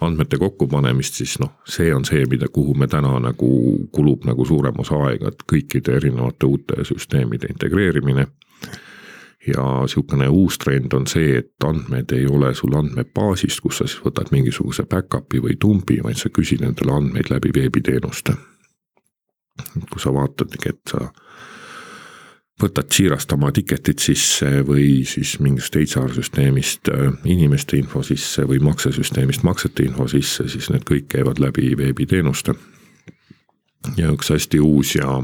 andmete kokkupanemist, siis noh, see on see, mida, kuhu me täna nagu kulub nagu suurem osa aega, et kõikide erinevate uute süsteemide integreerimine. ja sihukene uus trend on see, et andmed ei ole sul andmebaasist, kus sa siis võtad mingisuguse back-up'i või tumbi, vaid sa küsid endale andmeid läbi veebiteenuste. kui sa vaatadki, et sa võtad Jira's oma ticket'id sisse või siis mingist HR süsteemist äh, inimeste info sisse või maksesüsteemist maksete info sisse, siis need kõik käivad läbi veebiteenuste. ja üks hästi uus ja,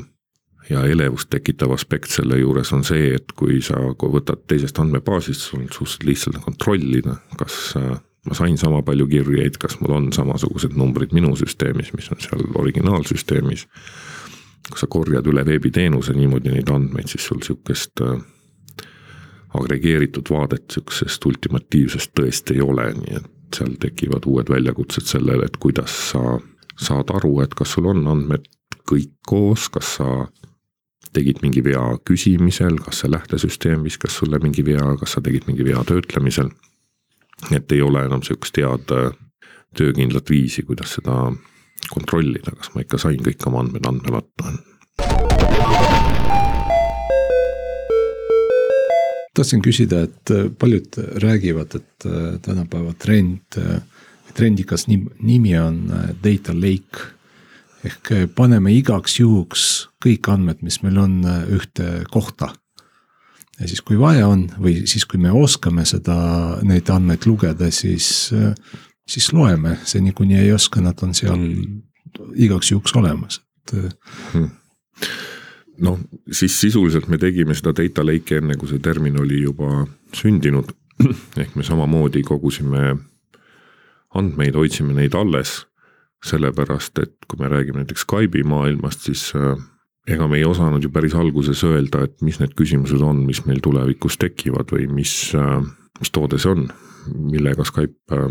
ja elevust tekitav aspekt selle juures on see, et kui sa kui võtad teisest andmebaasist, sul on suhteliselt lihtsalt kontrollida, kas äh, ma sain sama palju kirjeid, kas mul on samasugused numbrid minu süsteemis, mis on seal originaalsüsteemis kui sa korjad üle veebiteenuse niimoodi neid andmeid, siis sul sihukest äh, agregeeritud vaadet sihukesest ultimatiivsest tõesti ei ole, nii et seal tekivad uued väljakutsed sellele, et kuidas sa saad aru, et kas sul on andmed kõik koos, kas sa tegid mingi vea küsimisel, kas see lähtesüsteem viskas sulle mingi vea, kas sa tegid mingi vea töötlemisel. et ei ole enam sihukest head äh, töökindlat viisi, kuidas seda kontrollida, kas ma ikka sain kõik oma andmed andmelatta. tahtsin küsida, et äh, paljud räägivad, et äh, tänapäeva trend, äh, trendikas nimi on data lake. ehk paneme igaks juhuks kõik andmed, mis meil on, ühte kohta. ja siis, kui vaja on või siis, kui me oskame seda, neid andmeid lugeda, siis siis loeme, seni kuni ei oska, nad on seal igaks juhuks olemas, et hmm.. noh, siis sisuliselt me tegime seda data lake'i enne, kui see termin oli juba sündinud. ehk me samamoodi kogusime andmeid, hoidsime neid alles. sellepärast, et kui me räägime näiteks Skype'i maailmast, siis äh, ega me ei osanud ju päris alguses öelda, et mis need küsimused on, mis meil tulevikus tekivad või mis, äh, mis toode see on, millega Skype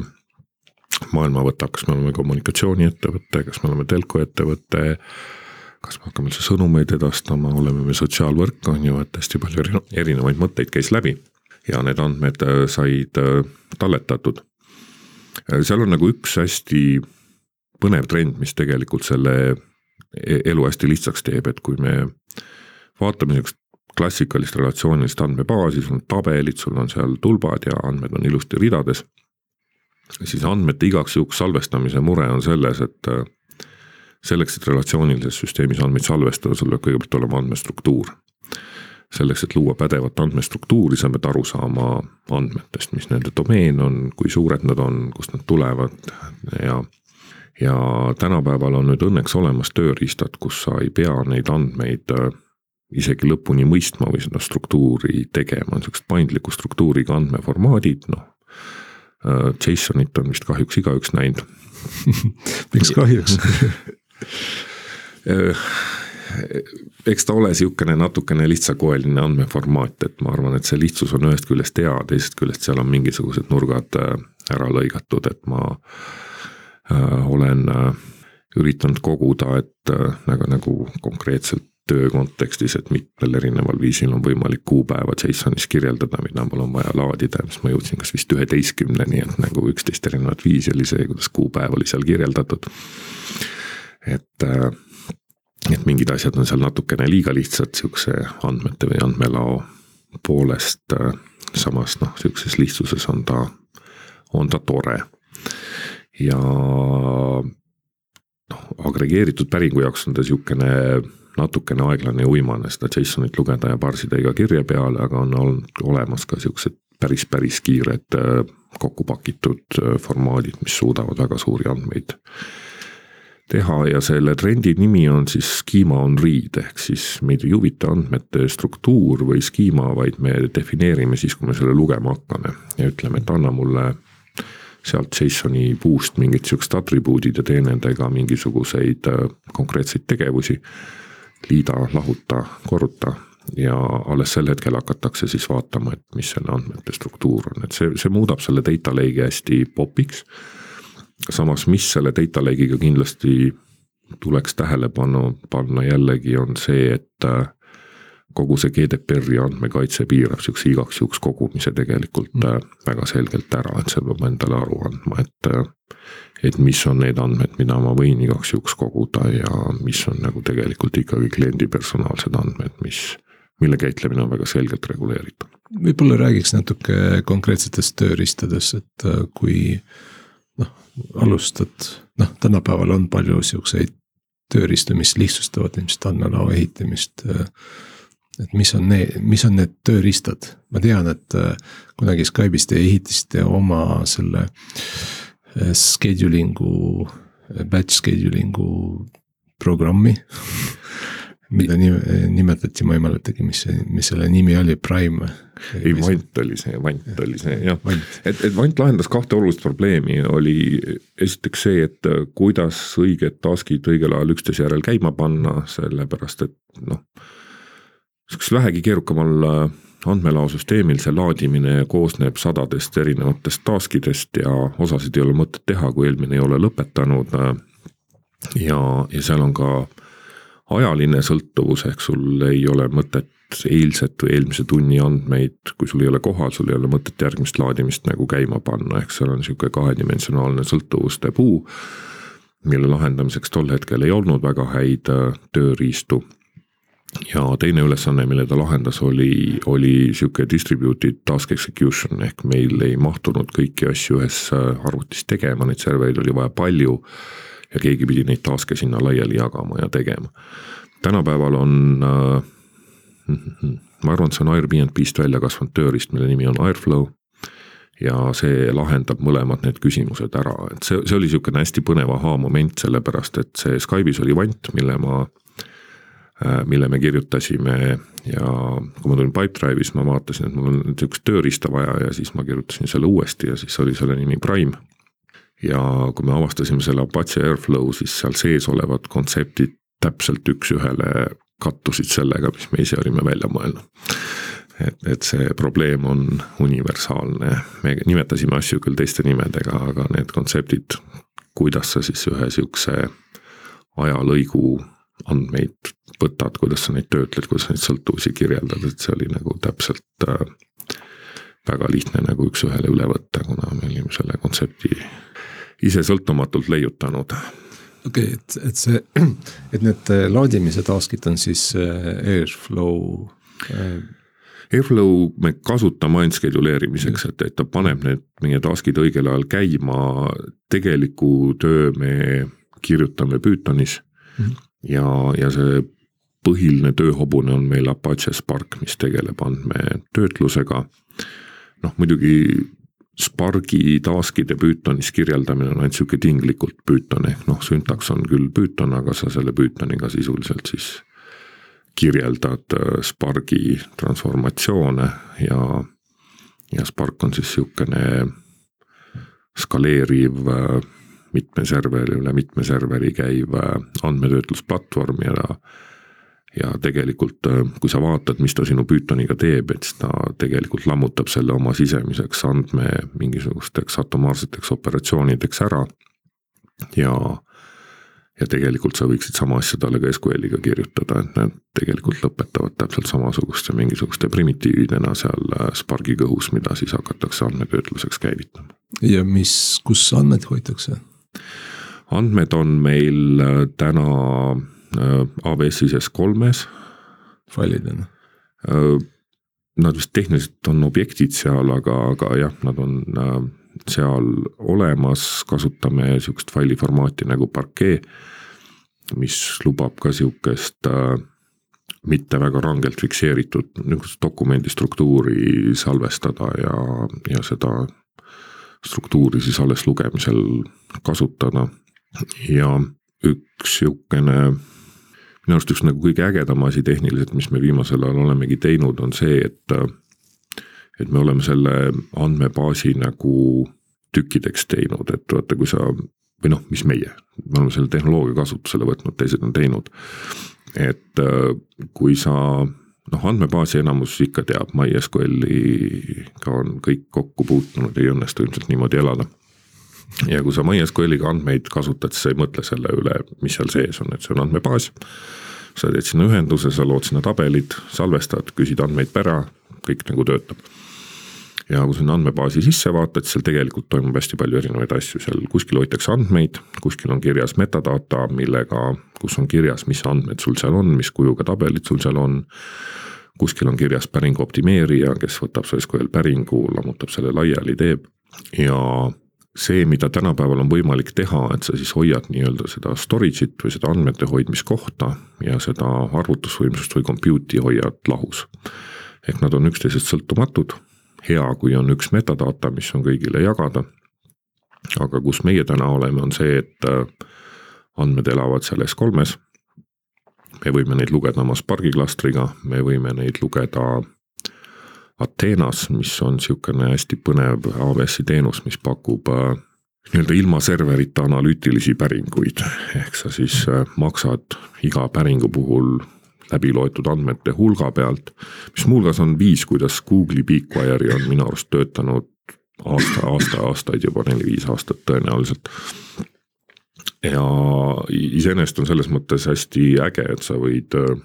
maailma võtab, kas me oleme kommunikatsiooniettevõte, kas me oleme telkoettevõte, kas me hakkame üldse sõnumeid edastama, oleme me sotsiaalvõrk, on ju, et hästi palju erinevaid mõtteid käis läbi ja need andmed äh, said äh, talletatud. Äh, seal on nagu üks hästi põnev trend, mis tegelikult selle e-, elu hästi lihtsaks teeb, et kui me vaatame niisugust klassikalist relatsioonilist andmebaasi, sul on tabelid, sul on seal tulbad ja andmed on ilusti ridades siis andmete igaks juhuks salvestamise mure on selles, et äh, selleks, et relatsioonilises süsteemis andmeid salvestada, sul peab kõigepealt olema andmestruktuur. selleks, et luua pädevat andmestruktuuri, sa pead aru saama andmetest, mis nende domeen on, kui suured nad on, kust nad tulevad ja ja tänapäeval on nüüd õnneks olemas tööriistad, kus sa ei pea neid andmeid äh, isegi lõpuni mõistma või seda struktuuri tegema, on siuksed paindliku struktuuriga andmeformaadid, noh JSONit on vist kahjuks igaüks näinud. Miks kahjuks? Äh, eks ta ole sihukene natukene lihtsakoeline andmeformaat, et ma arvan, et see lihtsus on ühest küljest hea, teisest küljest seal on mingisugused nurgad äh, ära lõigatud, et ma äh, olen äh, üritanud koguda, et äh, nagu, nagu konkreetselt töö kontekstis, et mitmel erineval viisil on võimalik kuupäeva JSON-is kirjeldada, mida mul on vaja laadida, mis ma jõudsin kas vist üheteistkümneni, et nagu üksteist erinevat viisi oli see, kuidas kuupäev oli seal kirjeldatud. et, äh, et mingid asjad on seal natukene liiga lihtsad sihukese andmete või andmelao poolest. Äh, samas noh, sihukeses lihtsuses on ta, on ta tore ja noh, agregeeritud päringu jaoks on ta sihukene natukene aeglane ja uimane seda JSON-it lugeda ja parsida iga kirje peale, aga on olnud olemas ka siuksed päris, päris kiired äh, kokku pakitud äh, formaadid, mis suudavad väga suuri andmeid teha ja selle trendi nimi on siis schema on read ehk siis meid ei huvita andmete struktuur või schema, vaid me defineerime siis, kui me selle lugema hakkame. Ja ütleme, et anna mulle sealt JSON-i puust mingid siuksed atribuudid ja tee nendega mingisuguseid äh, konkreetseid tegevusi liida, lahuta, korruta ja alles sel hetkel hakatakse siis vaatama, et mis selle andmete struktuur on, et see, see muudab selle data lake'i hästi popiks. samas, mis selle data lake'iga kindlasti tuleks tähelepanu panna jällegi, on see, et äh, kogu see GDPR-i andmekaitse piirab niisuguse igaks juhuks kogumise tegelikult mm. väga selgelt ära, et seal peab endale aru andma, et et mis on need andmed, mida ma võin igaks juhuks koguda ja mis on nagu tegelikult ikkagi kliendi personaalsed andmed, mis, mille käitlemine on väga selgelt reguleeritud. võib-olla räägiks natuke konkreetsetest tööriistadest, et kui noh, alustad, noh, tänapäeval on palju siukseid tööriistu, mis lihtsustavad ilmselt andmelao ehitamist et mis on need, mis on need tööriistad, ma tean, et äh, kunagi Skype'is te ehitasite oma selle äh, scheduling'u, batch scheduling'u programmi mida nimetati, ma ei mäletagi, mis see, mis selle nimi oli, Prime. ei, Vant oli see, Vant oli see jah, et, et Vant lahendas kahte olulist probleemi, oli esiteks see, et äh, kuidas õiged task'id õigel ajal üksteise järel käima panna, sellepärast et noh sihukesel vähegi keerukamal äh, andmelaosüsteemil see laadimine koosneb sadadest erinevatest task idest ja osasid ei ole mõtet teha, kui eelmine ei ole lõpetanud. Äh, ja, ja seal on ka ajaline sõltuvus, ehk sul ei ole mõtet eilset või eelmise tunni andmeid, kui sul ei ole kohal, sul ei ole mõtet järgmist laadimist nagu käima panna, ehk seal on niisugune kahedimensionaalne sõltuvuste puu, mille lahendamiseks tol hetkel ei olnud väga häid äh, tööriistu ja teine ülesanne, mille ta lahendas, oli, oli sihuke distributed task execution ehk meil ei mahtunud kõiki asju ühes äh, arvutis tegema, neid servereid oli vaja palju. ja keegi pidi neid task'e sinna laiali jagama ja tegema. tänapäeval on äh,, ma arvan, et see on Airbnb-st välja kasvanud tööriist, mille nimi on Airflow ja see lahendab mõlemad need küsimused ära, et see, see oli niisugune hästi põnev ahaa-moment, sellepärast et see Skype'is oli vant, mille ma Äh, mille me kirjutasime ja kui ma tulin Pipedrive'i, siis ma vaatasin, et mul on niisugust tööriista vaja ja siis ma kirjutasin selle uuesti ja siis oli selle nimi Prime. ja kui me avastasime selle Apache Airflow, siis seal sees olevad kontseptid täpselt üks-ühele kattusid sellega, mis me ise olime välja mõelnud. et, et see probleem on universaalne, me nimetasime asju küll teiste nimedega, aga need kontseptid, kuidas sa siis ühe sihukese ajalõigu andmeid võtad, kuidas sa neid töötled, kuidas sa neid sõltuvusi kirjeldad, et see oli nagu täpselt äh, väga lihtne nagu üks-ühele üle võtta, kuna me olime selle kontsepti ise sõltumatult leiutanud. okei okay,, et, et see, et need äh, laadimise task'id on siis äh, Airflow. Airflow me kasutame ainult scheduleerimiseks, et, et ta paneb need meie task'id õigel ajal käima, tegeliku töö me kirjutame Pythonis mm. -hmm ja, ja see põhiline tööhobune on meil Apache Spark, mis tegeleb andmetöötlusega. noh, muidugi Spargi task'ide Pythonis kirjeldamine on ainult sihuke tinglikult Python ehk noh, süntaks on küll Python, aga sa selle Pythoniga sisuliselt siis kirjeldad äh, Spargi transformatsioone ja, ja Spark on siis sihukene skaleeriv äh, mitme serveri, üle mitme serveri käiv andmetöötlusplatvorm ja ja tegelikult, äh, kui sa vaatad, mis ta sinu Pythoniga teeb, et siis ta tegelikult lammutab selle oma sisemiseks andme mingisugusteks atomaarseteks operatsioonideks ära. ja, ja tegelikult sa võiksid sama asja talle ka SQL-iga kirjutada, et need tegelikult lõpetavad täpselt samasuguste mingisuguste primitiividena seal äh, Spargi kõhus, mida siis hakatakse andmetöötluseks käivitama. ja mis, kus andmeid hoitakse? Andmed on meil äh, täna äh, AWS-is S3-s. failidena? Äh, nad vist tehniliselt on objektid seal, aga, aga jah, nad on seal olemas, kasutame sihukest faili formaati nagu Parquet, mis lubab ka sihukest mitte väga rangelt fikseeritud niisugust dokumendi struktuuri salvestada ja, ja seda struktuuri siis alles lugemisel kasutada ja üks sihukene minu arust üks nagu kõige ägedam asi tehniliselt, mis me viimasel ajal olemegi teinud, on see, et et me oleme selle andmebaasi nagu tükkideks teinud, et vaata, kui sa või noh, mis meie, me oleme selle tehnoloogia kasutusele võtnud, teised on teinud. et kui sa noh, andmebaasi enamus ikka teab, MySQL-iga on kõik kokku puutunud, ei õnnestu ilmselt niimoodi elada ja kui sa MySQL-iga andmeid kasutad, siis sa ei mõtle selle üle, mis seal sees on, et see on andmebaas. sa teed sinna ühenduse, sa lood sinna tabelid, salvestad, küsid andmeid pära, kõik nagu töötab. Ja kui sinna andmebaasi sisse vaatad, seal tegelikult toimub hästi palju erinevaid asju, seal kuskil hoitakse andmeid, kuskil on kirjas metadata, millega, kus on kirjas, mis andmed sul seal on, mis kujuga tabelid sul seal on. Kuskil on kirjas päringu optimeerija, kes võtab su SQL päringu, lammutab selle laiali, teeb. Ja see, mida tänapäeval on võimalik teha, et sa siis hoiad nii-öelda seda storage'it või seda andmete hoidmiskohta ja seda arvutusvõimsust või compute'i hoiad lahus. ehk nad on üksteisest sõltumatud, hea, kui on üks metadata, mis on kõigile jagada. aga kus meie täna oleme, on see, et äh, andmed elavad seal S3-s. me võime neid lugeda oma Spargi klastriga, me võime neid lugeda Ateenas, mis on niisugune hästi põnev AWS-i teenus, mis pakub äh, nii-öelda ilma serverita analüütilisi päringuid, ehk sa siis äh, maksad iga päringu puhul läbi loetud andmete hulga pealt, mis muuhulgas on viis, kuidas Google'i BigQuery on minu arust töötanud aasta, aasta, aastaid juba, neli-viis aastat tõenäoliselt. ja iseenesest on selles mõttes hästi äge, et sa võid äh,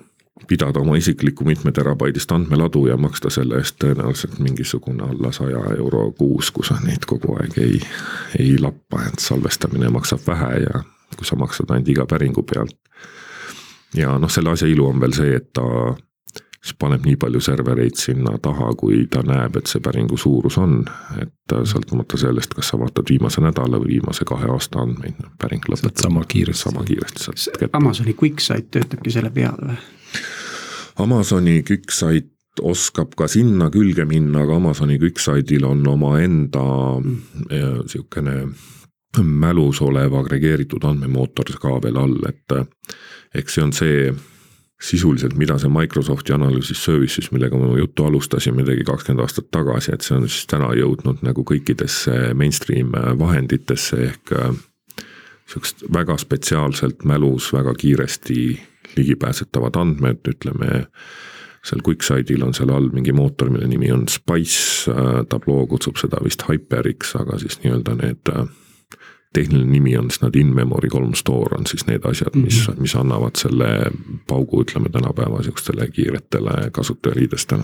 pidada oma isiklikku mitmeterabaidist andmeladu ja maksta selle eest tõenäoliselt mingisugune alla saja euro kuus, kui sa neid kogu aeg ei, ei lappa, et salvestamine maksab vähe ja kui sa maksad ainult iga päringu pealt. Ja noh, selle asja ilu on veel see, et ta siis paneb nii palju servereid sinna taha, kui ta näeb, et see päringu suurus on, et sõltumata sellest, kas sa vaatad viimase nädala või viimase kahe aasta andmeid, päring lõpeb. sama kiiresti. sama kiiresti saad kätte. Amazoni QuickSight töötabki selle peal või? Amazoni QuickSight oskab ka sinna külge minna, aga Amazoni QuickSightil on omaenda mm. Mälus olev agregeeritud andmemootor ka veel all, et eks see on see sisuliselt, mida see Microsofti Analysis Services, millega me juttu alustasime, tegi kakskümmend aastat tagasi, et see on siis täna jõudnud nagu kõikidesse mainstream vahenditesse ehk sihukest väga spetsiaalselt mälus väga kiiresti ligipääsetavad andmed, ütleme seal QuickSide'il on seal all mingi mootor, mille nimi on Spice, äh, Tableau kutsub seda vist HyperX, aga siis nii-öelda need äh, tehniline nimi on siis nad in-memory kolm store on siis need asjad, mis mm, -hmm. mis annavad selle paugu, ütleme tänapäeva sihukestele kiiretele kasutajaliidestele.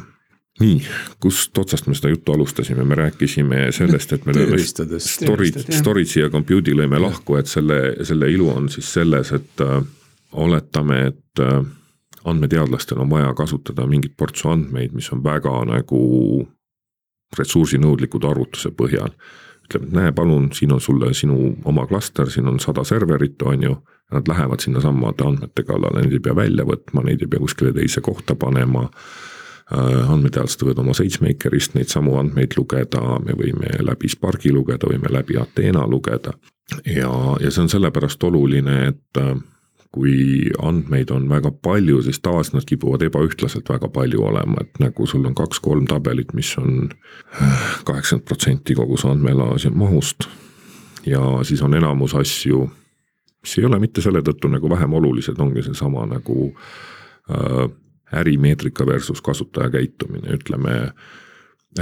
nii, kust otsast me seda juttu alustasime, me rääkisime sellest, et me lööme storage, storage'i ja compute'i lõime lahku, et selle, selle ilu on siis selles, et äh, oletame, et äh, andmeteadlastel on vaja kasutada mingit portsu andmeid, mis on väga nagu ressursinõudlikud arvutuse põhjal. Ütleme, et näe, palun, siin on sulle sinu oma klaster, siin on sada serverit, on ju. Nad lähevad sinnasamade andmete kallale, neid ei pea välja võtma, neid ei pea kuskile teise kohta panema äh, andmeteadlased võivad oma SageMakerist neid samu andmeid lugeda, me võime läbi Sparki lugeda, võime läbi Athena lugeda. ja, ja see on sellepärast oluline, et äh, kui andmeid on väga palju, siis tavaliselt nad kipuvad ebaühtlaselt väga palju olema, et nagu sul on kaks-kolm tabelit, mis on kaheksakümmend protsenti kogu su andmelaaži mahust. ja siis on enamus asju, mis ei ole mitte selle tõttu nagu vähem olulised, ongi seesama nagu äh, ärimeetrika versus kasutaja käitumine, ütleme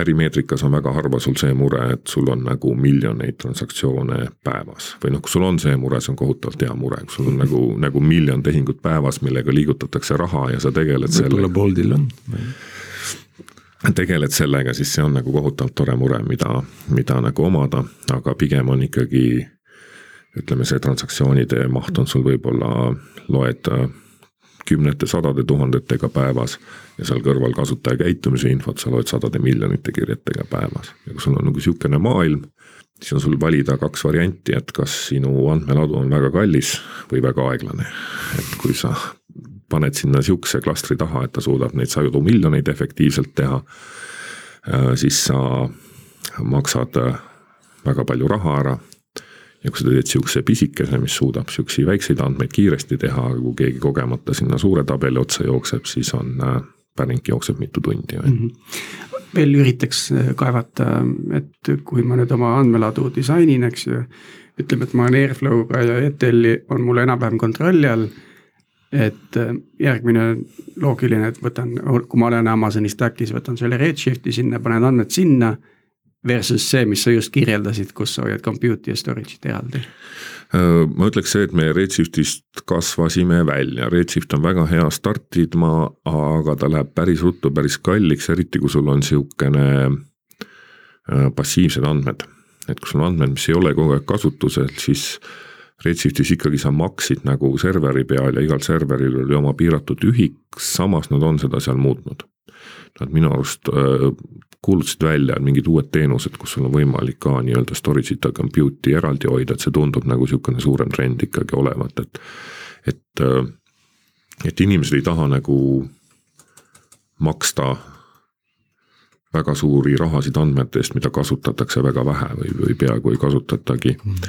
ärimeetrikas on väga harva sul see mure, et sul on nagu miljoneid transaktsioone päevas või noh, kui sul on see mure, see on kohutavalt hea mure, kui sul on nagu, nagu miljon tehingut päevas, millega liigutatakse raha ja sa tegeled sellega. võib-olla Boltil on. tegeled sellega, siis see on nagu kohutavalt tore mure, mida, mida nagu omada, aga pigem on ikkagi ütleme, see transaktsioonide maht on sul võib-olla, loed kümnete, sadade tuhandetega päevas ja seal kõrval kasutaja käitumise infot sa loed sadade miljonite kirjetega päevas. ja kui sul on nagu sihukene maailm, siis on sul valida kaks varianti, et kas sinu andmeladu on väga kallis või väga aeglane. et kui sa paned sinna sihukese klastri taha, et ta suudab neid sadu miljoneid efektiivselt teha, äh, siis sa maksad äh, väga palju raha ära ja kui sa teed sihukese pisikese, mis suudab sihukesi väikseid andmeid kiiresti teha, aga kui keegi kogemata sinna suure tabeli otsa jookseb, siis on äh, päring jookseb mitu tundi mm. -hmm. veel üritaks äh, kaevata, et kui ma nüüd oma andmeladu disainin, eks ju. ütleme, et ma olen Airflow'ga ja ETL-i on mul enam-vähem kontrolli all. et äh, järgmine loogiline, et võtan, kui ma olen Amazoni stack'is, võtan selle Redshifti sinna, panen andmed sinna versus see, mis sa just kirjeldasid, kus sa hoiad compute'i ja storage'it eraldi? Ma ütleks see, et me Redshiftist kasvasime välja, Redshift on väga hea startidma, aga ta läheb päris ruttu päris kalliks, eriti kui sul on äh, passiivsed andmed. et kui sul on andmed, mis ei ole kogu aeg kasutusel, siis Redshiftis ikkagi sa maksid nagu serveri peal ja igal serveril oli oma piiratud ühik, samas nad on seda seal muutnud. Nad minu arust kuulutasid välja mingid uued teenused, kus sul on võimalik ka nii-öelda storage'it ja compute'i eraldi hoida, et see tundub nagu niisugune suurem trend ikkagi olevat, et. et, äh, et inimesed ei taha nagu maksta väga suuri rahasid andmete eest, mida kasutatakse väga vähe või, või peaaegu ei kasutatagi mm.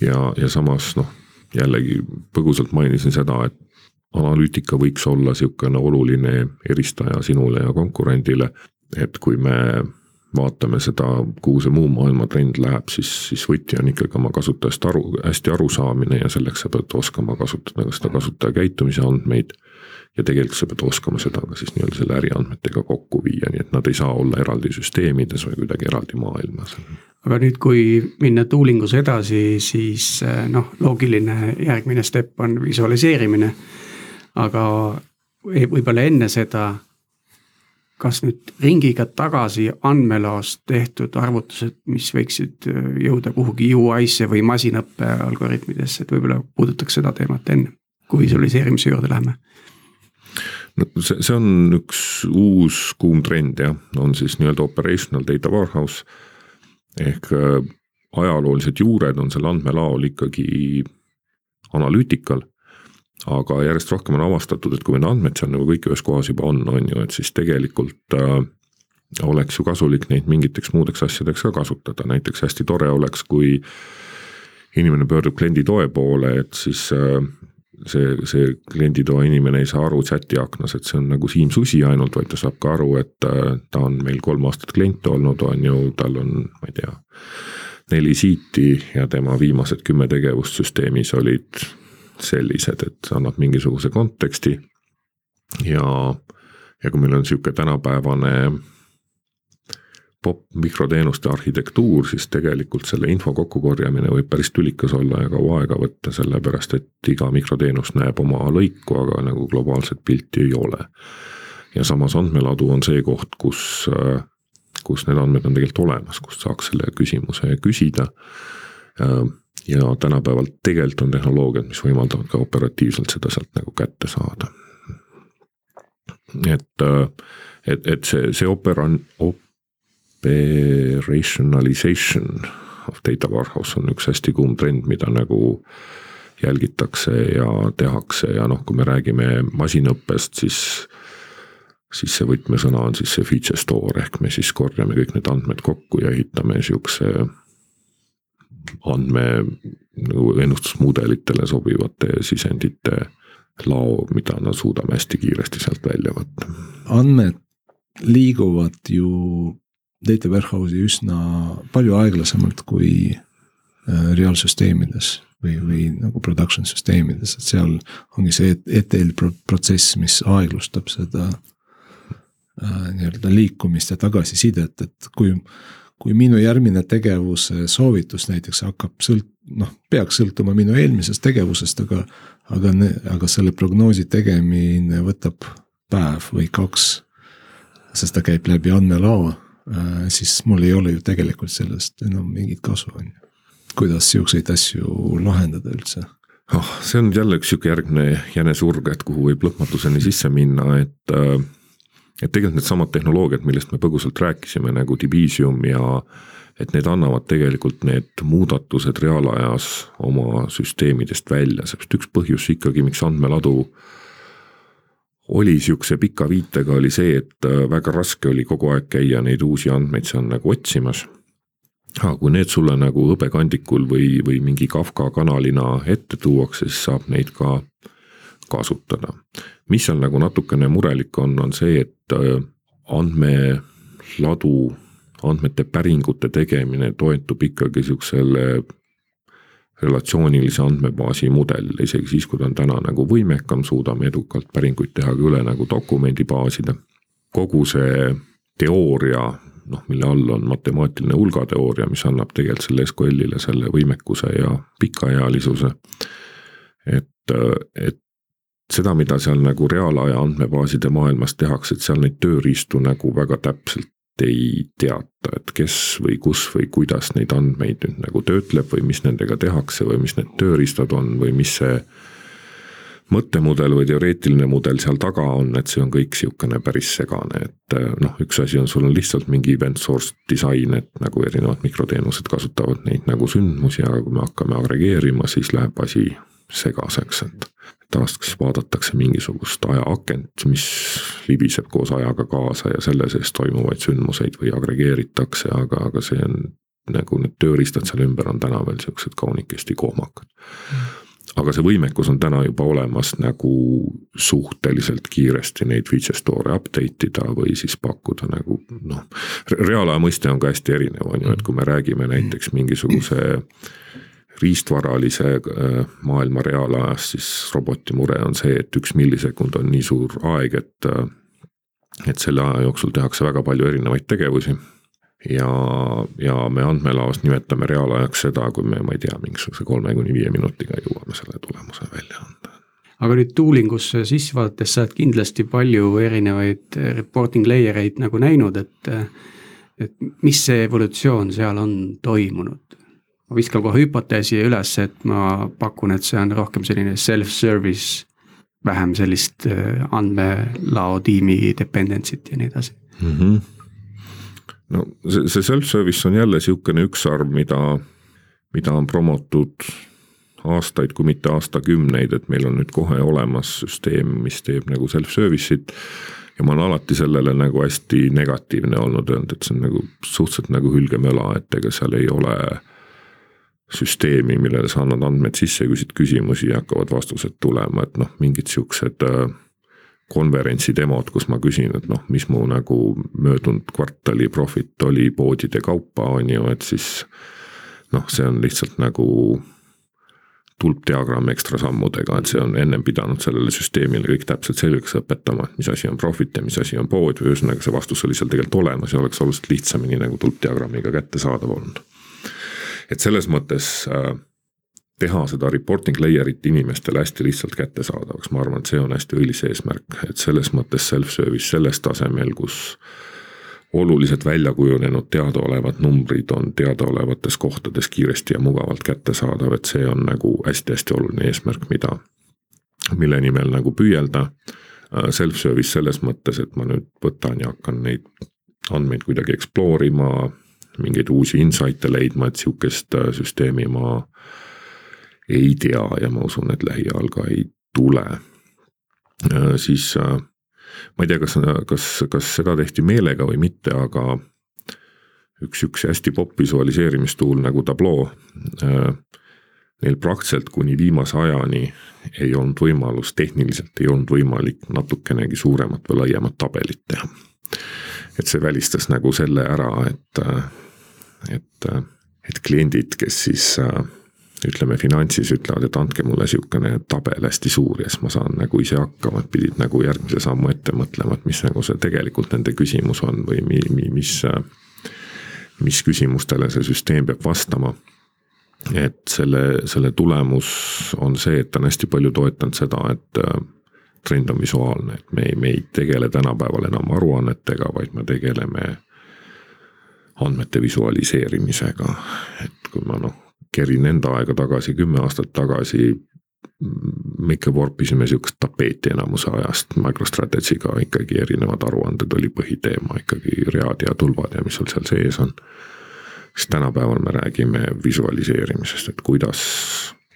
ja, ja samas noh, jällegi põgusalt mainisin seda, et analüütika võiks olla niisugune oluline eristaja sinule ja konkurendile et kui me vaatame seda, kuhu see muu maailma trend läheb, siis, siis võti on ikkagi oma kasutajast aru, hästi arusaamine ja selleks sa pead oskama kasutada ka seda kasutaja käitumise andmeid. ja tegelikult sa pead oskama seda ka siis nii-öelda selle äriandmetega kokku viia, nii et nad ei saa olla eraldi süsteemides või kuidagi eraldi maailmas. aga nüüd, kui minna tuulingus edasi, siis eh, noh, loogiline järgmine step on visualiseerimine. aga võib-olla enne seda kas nüüd ringiga tagasi andmelaost tehtud arvutused, mis võiksid äh, jõuda kuhugi UI-sse või masinõppe algoritmidesse, et võib-olla puudutaks seda teemat enne, kui visualiseerimise juurde läheme? No see, see on üks uus kuum trend jah, on siis nii-öelda operational data warehouse. Ehk äh, ajaloolised juured on seal andmelaol ikkagi analüütikal aga järjest rohkem on avastatud, et kui need andmed seal nagu kõik ühes kohas juba on, on ju, et siis tegelikult äh, oleks ju kasulik neid mingiteks muudeks asjadeks ka kasutada, näiteks hästi tore oleks, kui inimene pöördub klienditoe poole, et siis äh, see, see klienditoe inimene ei saa aru chati aknas, et see on nagu Siim Susi ainult, vaid ta saab ka aru, et äh, ta on meil kolm aastat klient olnud, on ju, tal on, ma ei tea, neli siiti ja tema viimased kümme tegevust süsteemis olid sellised, et annab mingisuguse konteksti. ja, ja kui meil on sihuke tänapäevane popp mikroteenuste arhitektuur, siis tegelikult selle info kokkukorjamine võib päris tülikas olla ja kaua aega võtta, sellepärast et iga mikroteenus näeb oma lõiku, aga nagu globaalset pilti ei ole. ja samas andmeladu on see koht, kus, kus need andmed on tegelikult olemas, kust saaks selle küsimuse küsida ja tänapäeval tegelikult on tehnoloogiad, mis võimaldavad ka operatiivselt seda sealt nagu kätte saada. et, et, et see, see opera-, operationalization of data warehouse on üks hästi kuum trend, mida nagu jälgitakse ja tehakse ja noh, kui me räägime masinõppest, siis siis see võtmesõna on siis see feature store ehk me siis korjame kõik need andmed kokku ja ehitame sihukese andme nagu ennustusmudelitele sobivate sisendite lao, mida nad suudame hästi kiiresti sealt välja võtta. andmed liiguvad ju data warehouse'i üsna palju aeglasemalt kui äh, reaalsüsteemides või, või nagu production süsteemides, et seal ongi see ETL protsess, mis aeglustab seda äh, nii-öelda liikumist ja tagasisidet, et kui kui minu järgmine tegevuse soovitus näiteks hakkab sõlt-, noh, peaks sõltuma minu eelmisest tegevusest, aga aga, aga selle prognoosi tegemine võtab päev või kaks, sest ta käib läbi andmelao, äh, siis mul ei ole ju tegelikult sellest enam mingit kasu, on ju. kuidas siukseid asju lahendada üldse? oh, see on jälle üks sihuke järgmine jänesurg, et kuhu võib lõpmatuseni sisse minna, et äh, et tegelikult needsamad tehnoloogiad, millest me põgusalt rääkisime nagu Divisium ja et need annavad tegelikult need muudatused reaalajas oma süsteemidest välja, sest üks põhjus ikkagi, miks andmeladu oli sihukese pika viitega, oli see, et äh, väga raske oli kogu aeg käia neid uusi andmeid seal nagu otsimas. aga kui need sulle nagu hõbekandikul või, või mingi Kafka kanalina ette tuuakse, siis saab neid ka kasutada. mis seal nagu natukene murelik on, on see, et äh, andmeladu, andmete päringute tegemine toetub ikkagi sihukesele relatsioonilise andmebaasi mudelile, isegi siis, kui ta on täna nagu võimekam, suudame edukalt päringuid teha ka üle nagu dokumendibaaside. kogu see teooria noh, mille all on matemaatiline hulgateooria, mis annab tegelikult selle SQL-ile selle võimekuse ja pikaealisuse. et, et seda, mida seal nagu reaalaja andmebaaside maailmas tehakse, et seal neid tööriistu nagu väga täpselt ei teata, et kes või kus või kuidas neid andmeid nüüd nagu töötleb või mis nendega tehakse või mis need tööriistad on või mis see mõttemudel või teoreetiline mudel seal taga on, et see on kõik niisugune päris segane, et noh, üks asi on, sul on lihtsalt mingi event source disain, et nagu erinevad mikroteenused kasutavad neid nagu sündmusi, aga kui me hakkame agregeerima, siis läheb asi segaseks, et taas vaadatakse mingisugust ajaakent, mis libiseb koos ajaga kaasa ja selle sees toimuvaid sündmuseid või agregeeritakse, aga, aga see on nagu need tööriistad seal ümber on täna veel siuksed kaunikesti kohmakad aga see võimekus on täna juba olemas nagu suhteliselt kiiresti neid feature store'e update ida või siis pakkuda nagu noh. reaalaja mõiste on ka hästi erinev, on ju, et kui me räägime näiteks mingisuguse riistvaralise äh, maailma reaalajas, siis roboti mure on see, et üks millisekund on nii suur aeg, et. Äh, et selle aja jooksul tehakse väga palju erinevaid tegevusi. ja, ja me andmelaos nimetame reaalajaks seda, kui me, ma ei tea, mingisuguse kolme kuni viie minutiga jõuame selle tulemuse välja anda aga nüüd toolingusse sisse vaadates sa oled kindlasti palju erinevaid reporting layer eid nagu näinud, et. et mis see evolutsioon seal on toimunud? Ma viskan kohe hüpoteesi üles, et ma pakun, et see on rohkem selline self-service, vähem sellist äh, andmelao tiimi dependency't ja nii edasi mm. -hmm. no see, see self-service on jälle niisugune ükssarv, mida, mida on promotud aastaid, kui mitte aastakümneid, et meil on nüüd kohe olemas süsteem, mis teeb nagu self-service'it ja ma olen alati sellele nagu hästi negatiivne olnud, öelnud, et see on nagu suhteliselt nagu hülgemöla, et ega seal ei ole äh, süsteemi, millele sa annad andmed sisse, küsid küsimusi ja hakkavad vastused tulema, et noh, mingid siuksed äh, konverentsi demod, kus ma küsin, et noh, mis mu nagu möödunud kvartali profit oli poodide kaupa, on ju, et siis noh, see on lihtsalt nagu tulpdiagramm ekstra sammudega, et see on ennem pidanud sellele süsteemile kõik täpselt selgeks õpetama, et mis asi on profit ja mis asi on pood. Või ühesõnaga see vastus oli seal tegelikult olemas ja oleks oluliselt lihtsamini nagu tulpdiagrammiga kättesaadav olnud et selles mõttes äh, teha seda reporting layer'it inimestele hästi lihtsalt kättesaadavaks, ma arvan, et see on hästi õilis eesmärk, et selles mõttes self-service selles tasemel, kus oluliselt välja kujunenud teadaolevad numbrid on teadaolevates kohtades kiiresti ja mugavalt kättesaadav, et see on nagu hästi-hästi oluline eesmärk, mida, mille nimel nagu püüelda. Äh, self-service selles mõttes, et ma nüüd võtan ja hakkan neid andmeid kuidagi explore ima, mingeid uusi insight'e leidma, et sihukest äh, süsteemi ma ei tea ja ma usun, et lähiajal ka ei tule. Äh, siis äh, ma ei tea, kas, kas, kas seda tehti meelega või mitte, aga üks, üks hästi popp visualiseerimistuul nagu Tableau. Neil praktiliselt kuni viimase ajani ei olnud võimalus, tehniliselt ei olnud võimalik natukenegi suuremat või laiemat tabelit teha et see välistas nagu selle ära, et, et, et kliendid, kes siis ütleme finantsis ütlevad, et andke mulle sihukene tabel hästi suur ja siis ma saan nagu ise hakkama, et pidid nagu järgmise sammu ette mõtlema, et mis nagu see tegelikult nende küsimus on või mi, mi, mis. mis küsimustele see süsteem peab vastama. et selle, selle tulemus on see, et ta on hästi palju toetanud seda, et trend on visuaalne, et me ei, me ei tegele tänapäeval enam aruannetega, vaid me tegeleme andmete visualiseerimisega, et kui ma noh, kerin enda aega tagasi, kümme aastat tagasi. me ikka vorpisime sihukest tapeeti enamuse ajast, MicroStrategy'ga ikkagi erinevad aruanded oli põhiteema ikkagi read ja tulvad ja mis sul seal sees on. siis tänapäeval me räägime visualiseerimisest, et kuidas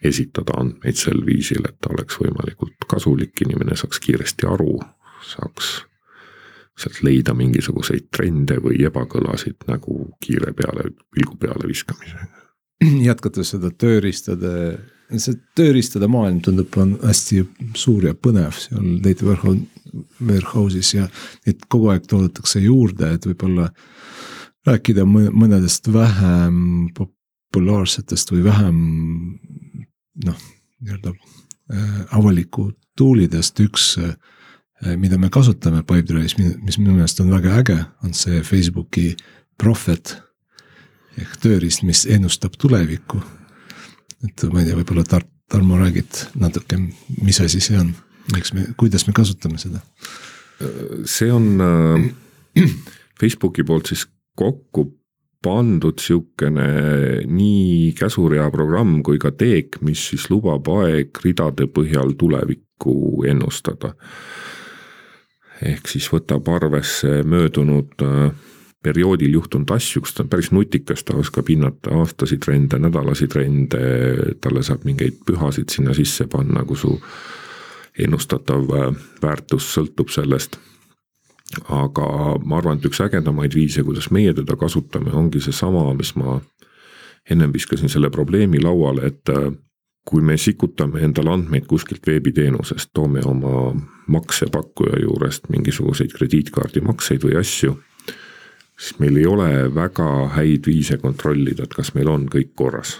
esitada andmeid sel viisil, et ta oleks võimalikult kasulik, inimene saaks kiiresti aru, saaks sealt leida mingisuguseid trende või ebakõlasid nagu kiire peale, pilgu peale viskamisega. jätkates seda tööriistade, see tööriistade maailm tundub, on hästi suur ja põnev seal data warehouse'is ja neid kogu aeg toodetakse juurde, et võib-olla rääkida mõnedest vähem populaarsetest või vähem noh, nii-öelda äh, avaliku tool idest üks äh, mida me kasutame Pipedrive'is, mis minu meelest on väga äge, on see Facebooki Prophet ehk tööriist, mis ennustab tulevikku. et ma ei tea, võib-olla Tar-, Tarmo räägid natuke, mis asi see on, miks me, kuidas me kasutame seda? see on äh, Facebooki poolt siis kokku pandud sihukene nii käsurea programm kui ka teek, mis siis lubab aegridade põhjal tulevikku ennustada. ehk siis võtab arvesse möödunud äh, perioodil juhtunud asju, kus ta on päris nutikas, ta oskab hinnata aastasi trende, nädalasi trende, talle saab mingeid pühasid sinna sisse panna, kui su ennustatav äh, väärtus sõltub sellest. Aga ma arvan, et üks ägedamaid viise, kuidas meie teda kasutame, ongi seesama, mis ma ennem viskasin selle probleemi lauale, et äh, kui me sikutame endale andmeid kuskilt veebiteenusest, toome oma maksepakkuja juurest mingisuguseid krediitkaardimakseid või asju siis meil ei ole väga häid viise kontrollida, et kas meil on kõik korras.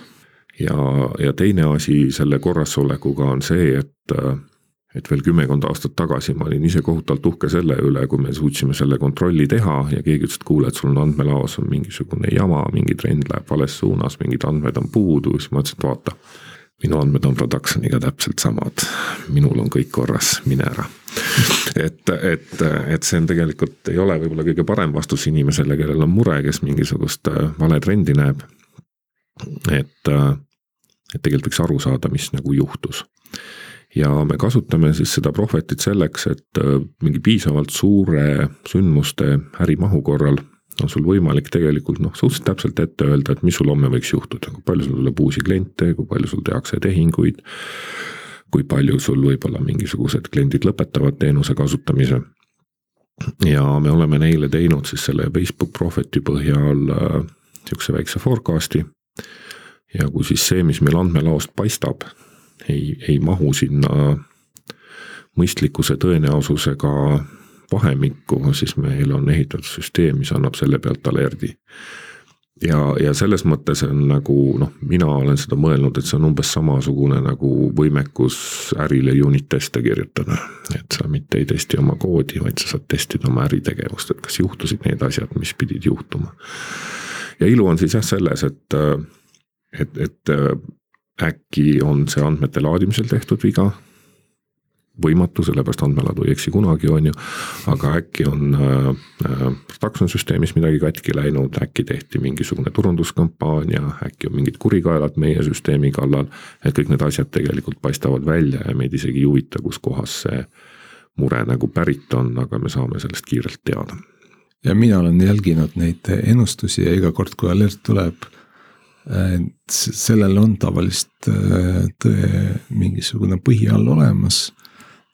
ja, ja teine asi selle korrasolekuga on see, et, et veel kümmekond aastat tagasi ma olin ise kohutavalt uhke selle üle, kui me suutsime selle kontrolli teha ja keegi ütles, et kuule, et sul on andmelaos on mingisugune jama, mingi trend läheb vales suunas, mingid andmed on puudu, siis ma ütlesin, et vaata minu andmed on production'iga täpselt samad, minul on kõik korras, mine ära. et, et, et see on tegelikult, ei ole võib-olla kõige parem vastus inimesele, kellel on mure, kes mingisugust äh, vale trendi näeb. et, äh, et tegelikult võiks aru saada, mis nagu juhtus. Ja me kasutame siis seda prohvetit selleks, et äh, mingi piisavalt suure sündmuste ärimahu korral on sul võimalik tegelikult noh, suhteliselt täpselt ette öelda, et mis sul homme võiks juhtuda, kui palju sul tuleb uusi kliente, kui palju sul tehakse tehinguid. kui palju sul võib-olla mingisugused kliendid lõpetavad teenuse kasutamise. ja me oleme neile teinud siis selle Facebook Profiti põhjal äh, sihukese väikse forecast'i. ja kui siis see, mis meil andmelaost paistab, ei, ei mahu sinna mõistlikkuse tõenäosusega vahemikku, siis meil on ehitatud süsteem, mis annab selle pealt alerdi. ja, ja selles mõttes on nagu noh, mina olen seda mõelnud, et see on umbes samasugune nagu võimekus ärile unit teste kirjutada. et sa mitte ei testi oma koodi, vaid sa saad testida oma äritegevust, et kas juhtusid need asjad, mis pidid juhtuma. ja ilu on siis jah selles, et, et, et äkki on see andmete laadimisel tehtud viga võimatu, sellepärast andmeladu ei eksi kunagi, on ju. aga äkki on äh, äh production süsteemis midagi katki läinud, äkki tehti mingisugune turunduskampaania, äkki on mingid kurikaelad meie süsteemi kallal. et kõik need asjad tegelikult paistavad välja ja meid isegi ei huvita, kus kohas see mure nagu pärit on, aga me saame sellest kiirelt teada. ja mina olen jälginud neid ennustusi ja iga kord, kui alert tuleb sellel on tavaliselt äh, tõe mingisugune põhi all olemas.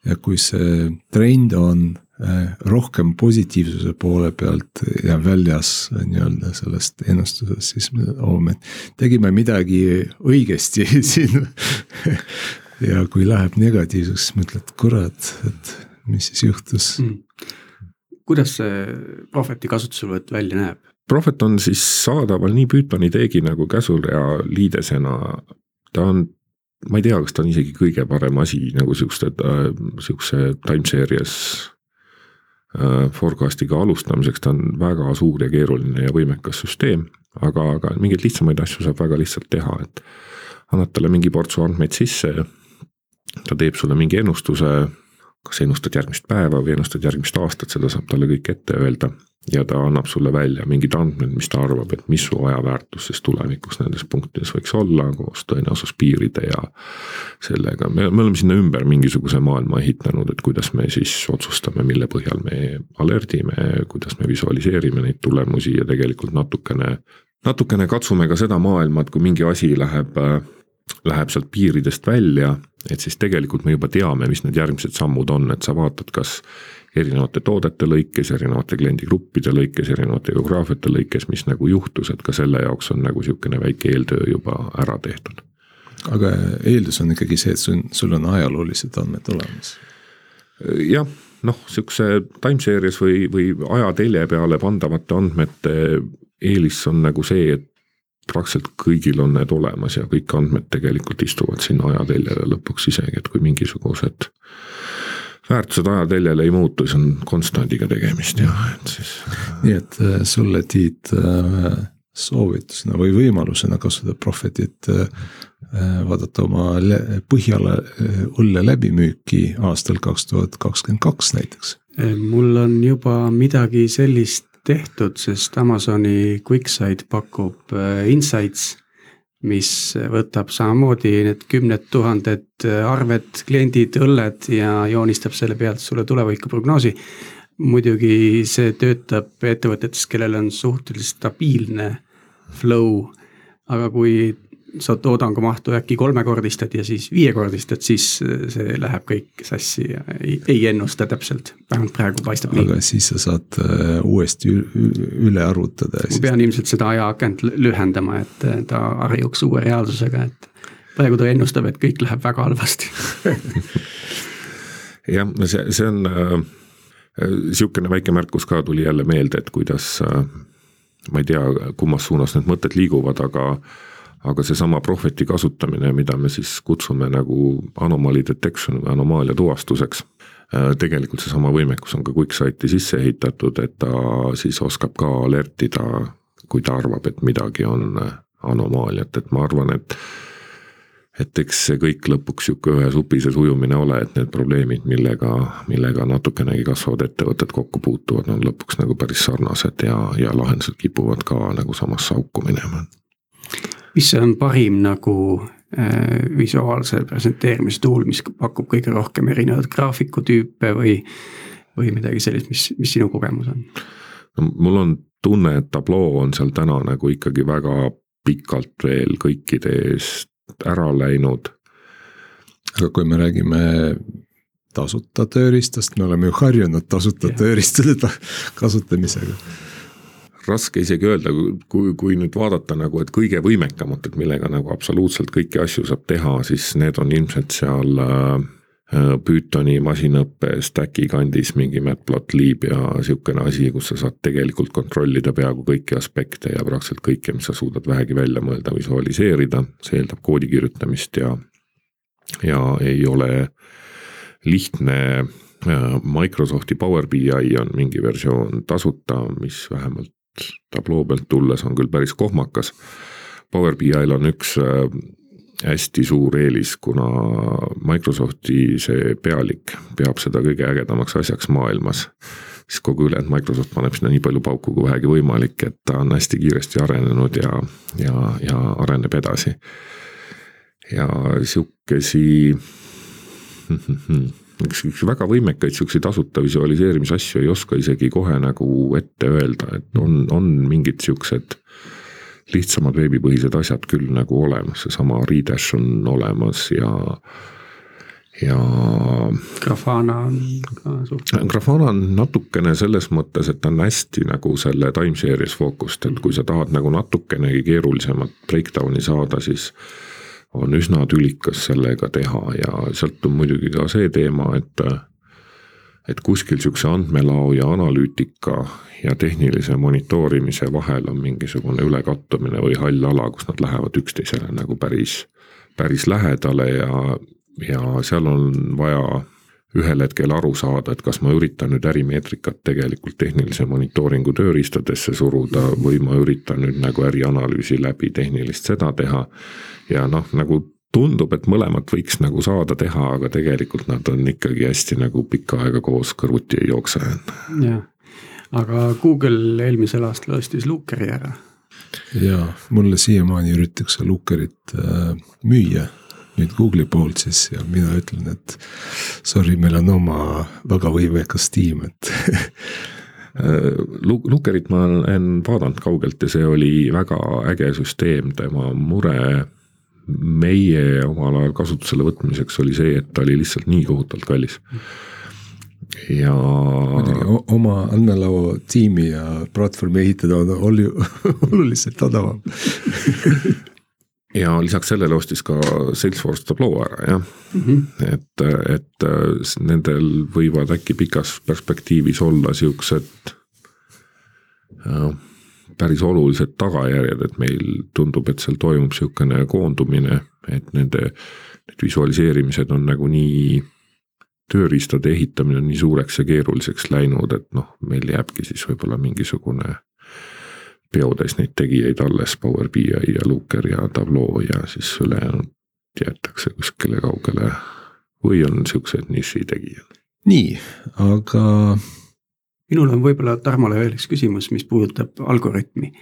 Ja kui see trend on äh, rohkem positiivsuse poole pealt ja väljas nii-öelda sellest ennustusest, siis me, oh, me tegime midagi õigesti siin. Ja kui läheb negatiivseks, siis mõtled, kurat, et mis siis juhtus. Mm.. kuidas see Prohveti kasutuselevõtt välja näeb? Prohvet on siis saadaval nii Pythoni teegi nagu käsurea liidesena. ta on ma ei tea, kas ta on isegi kõige parem asi nagu siukeste äh,, siukse time series äh, forecast'iga alustamiseks, ta on väga suur ja keeruline ja võimekas süsteem. aga, aga mingeid lihtsamaid asju saab väga lihtsalt teha, et annad talle mingi portsu andmeid sisse. ta teeb sulle mingi ennustuse, kas ennustad järgmist päeva või ennustad järgmist aastat, seda saab talle kõik ette öelda. Ja ta annab sulle välja mingid andmed, mis ta arvab, et mis su ajaväärtus siis tulevikus nendes punktides võiks olla koos tõenäosuspiiride ja sellega, me, me oleme sinna ümber mingisuguse maailma ehitanud, et kuidas me siis otsustame, mille põhjal me alerdime, kuidas me visualiseerime neid tulemusi ja tegelikult natukene, natukene katsume ka seda maailma, et kui mingi asi läheb, läheb sealt piiridest välja, et siis tegelikult me juba teame, mis need järgmised sammud on, et sa vaatad, kas erinevate toodete lõikes, erinevate kliendigruppide lõikes, erinevate geograafiate lõikes, mis nagu juhtus, et ka selle jaoks on nagu sihukene väike eeltöö juba ära tehtud. aga eeldus on ikkagi see, et sul, sul on ajaloolised andmed olemas. jah, noh, sihukese time series või, või ajatelje peale pandavate andmete eelis on nagu see, et praktiliselt kõigil on need olemas ja kõik andmed tegelikult istuvad sinna ajateljele lõpuks isegi, et kui mingisugused väärtused ajateljel ei muutu, see on konstandiga tegemist jah, et siis. nii et äh, sulle, Tiit, äh, soovitusena või võimalusena kasutada Profitit äh, vaadata oma Põhjala õlle läbimüüki aastal kaks tuhat kakskümmend kaks näiteks. mul on juba midagi sellist tehtud, sest Amazoni QuickSight pakub insights mis võtab samamoodi need kümned tuhanded arved, kliendid, õlled ja joonistab selle pealt sulle tuleviku prognoosi. muidugi see töötab ettevõtetes, kellel on suhteliselt stabiilne flow, aga kui sa toodangu mahtu äkki kolmekordistad ja siis viiekordistad, siis see läheb kõik sassi ja ei, ei ennusta täpselt, vähemalt praegu paistab nii. aga siis sa saad äh, uuesti üle arvutada. ma pean ilmselt seda ajaakent lühendama, et äh, ta harjuks uue reaalsusega, et praegu ta ennustab, et kõik läheb väga halvasti jah, see, see on äh, sihukene väike märkus ka tuli jälle meelde, et kuidas äh, ma ei tea, kummas suunas need mõtted liiguvad, aga aga seesama Profitti kasutamine, mida me siis kutsume nagu anomaly detection või anomaalia tuvastuseks, äh, tegelikult seesama võimekus on ka QuickSighti sisse ehitatud, et ta siis oskab ka alertida, kui ta arvab, et midagi on äh, anomaaliat, et ma arvan, et et eks see kõik lõpuks sihuke ühes upises ujumine ole, et need probleemid, millega, millega natukenegi kasvavad ettevõtted kokku puutuvad, on lõpuks nagu päris sarnased ja, ja lahendused kipuvad ka nagu samasse auku minema mis on parim nagu äh, visuaalse presenteerimise tool, mis pakub kõige rohkem erinevaid graafikutüüpe või, või midagi sellist, mis, mis sinu kogemus on? no mul on tunne, et tabloo on seal täna nagu ikkagi väga pikalt veel kõikide eest ära läinud. aga kui me räägime tasuta tööriistast, me oleme ju harjunud tasuta tööriistade kasutamisega raske isegi öelda, kui, kui nüüd vaadata nagu, et kõige võimekamad, et millega nagu absoluutselt kõiki asju saab teha, siis need on ilmselt seal äh, Pythoni masinõppe stack'i kandis mingi matplotlib ja sihukene asi, kus sa saad tegelikult kontrollida peaaegu kõiki aspekte ja praktiliselt kõike, mis sa suudad vähegi välja mõelda, visualiseerida, see eeldab koodi kirjutamist ja, ja ei ole lihtne äh, Microsofti Power BI on mingi versioon tasuta, mis vähemalt tabloo pealt tulles on küll päris kohmakas. Power BI-l on üks äh, hästi suur eelis, kuna Microsofti see pealik peab seda kõige ägedamaks asjaks maailmas. siis kogu ülejäänud Microsoft paneb sinna nii palju pauku kui vähegi võimalik, et ta on hästi kiiresti arenenud ja, ja, ja areneb edasi. ja sihukesi üks, üks väga võimekaid siukseid tasuta visualiseerimisasju ei oska isegi kohe nagu ette öelda, et on, on mingid siuksed lihtsamad veebipõhised asjad küll nagu olemas, seesama Redash on olemas ja ja. Grafana on ka suht-. Grafana on natukene selles mõttes, et ta on hästi nagu selle time series fookustatud, et kui sa tahad nagu natukenegi keerulisemat breakdown'i saada, siis on üsna tülikas sellega teha ja sealt on muidugi ka see teema, et et kuskil niisuguse andmelao ja analüütika ja tehnilise monitoorimise vahel on mingisugune ülekattumine või hall ala, kus nad lähevad üksteisele nagu päris, päris lähedale ja, ja seal on vaja ühel hetkel aru saada, et kas ma üritan nüüd ärimeetrikat tegelikult tehnilise monitooringu tööriistadesse suruda või ma üritan nüüd nagu ärianalüüsi läbi tehnilist seda teha ja noh, nagu tundub, et mõlemat võiks nagu saada teha, aga tegelikult nad on ikkagi hästi nagu pikka aega koos kõrvuti ei jookse. jah, aga Google eelmisel aastal ostis Lookeri ära. ja mulle siiamaani üritatakse Lookerit äh, müüa nüüd Google'i poolt siis ja mina ütlen, et sorry, meil on oma väga võimekas tiim, et Lookerit ma olen vaadanud kaugelt ja see oli väga äge süsteem, tema mure meie omal ajal kasutusele võtmiseks oli see, et ta oli lihtsalt nii kohutavalt kallis. ja. oma andmelao tiimi ja platvormi ehitada on oluliselt odavam ja lisaks sellele ostis ka Salesforce Tableau ära jah mm, -hmm. et, et nendel võivad äkki pikas perspektiivis olla siuksed äh, päris olulised tagajärjed, et meil tundub, et seal toimub niisugune koondumine, et nende, need visualiseerimised on nagu nii tööriistade ehitamine on nii suureks ja keeruliseks läinud, et noh, meil jääbki siis võib-olla mingisugune peotäis neid tegijaid alles, Power BI ja Looker ja Tableau ja siis ülejäänud jäetakse kuskile kaugele või on siuksed nišitegijad? nii, aga. minul on võib-olla Tarmole veel üks küsimus, mis puudutab algoritmi.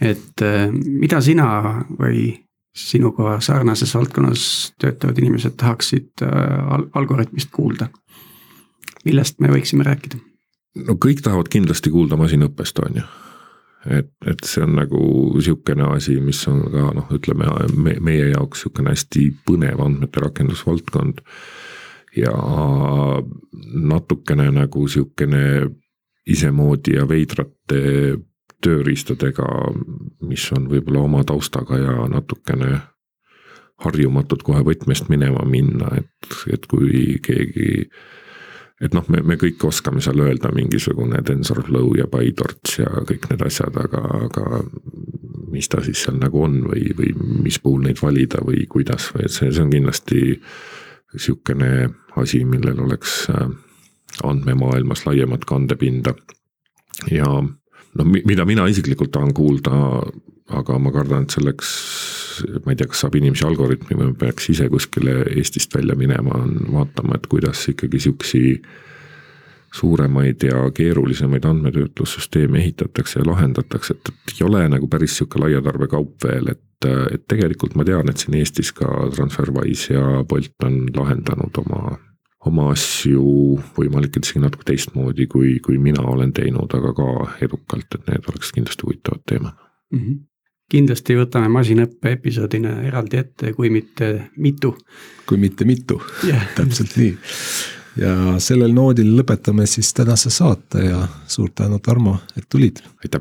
et äh, mida sina või sinuga sarnases valdkonnas töötavad inimesed tahaksid äh, al algoritmist kuulda? millest me võiksime rääkida? no kõik tahavad kindlasti kuulda masinõppest, on ju et, et see on nagu sihukene asi, mis on ka noh, ütleme me, meie jaoks sihukene hästi põnev andmete rakendusvaldkond. ja natukene nagu sihukene isemoodi ja veidrate tööriistadega, mis on võib-olla oma taustaga ja natukene harjumatud kohe võtmest minema minna, et, et kui keegi et noh, me, me kõik oskame seal öelda mingisugune TensorFlow ja PyTorch ja kõik need asjad, aga, aga mis ta siis seal nagu on või, või mis puhul neid valida või kuidas või et see, see on kindlasti sihukene asi, millel oleks äh, andmemaailmas laiemat kandepinda. ja no mida mina isiklikult tahan kuulda, aga ma kardan, et selleks ma ei tea, kas saab inimesi algoritmi või peaks ise kuskile Eestist välja minema, on vaatama, et kuidas ikkagi sihukesi suuremaid ja keerulisemaid andmetöötlussüsteeme ehitatakse ja lahendatakse, et, et ei ole nagu päris sihuke laia tarbekaup veel, et, et tegelikult ma tean, et siin Eestis ka Transferwise ja Bolt on lahendanud oma, oma asju võimalik, et isegi natuke teistmoodi, kui, kui mina olen teinud, aga ka edukalt, et need oleks kindlasti huvitavad teemad mm. -hmm kindlasti võtame masinõppe episoodina eraldi ette, kui mitte mitu. kui mitte mitu yeah. täpselt nii. ja sellel noodil lõpetame siis tänase saate ja suur tänu, Tarmo, et tulid. aitäh.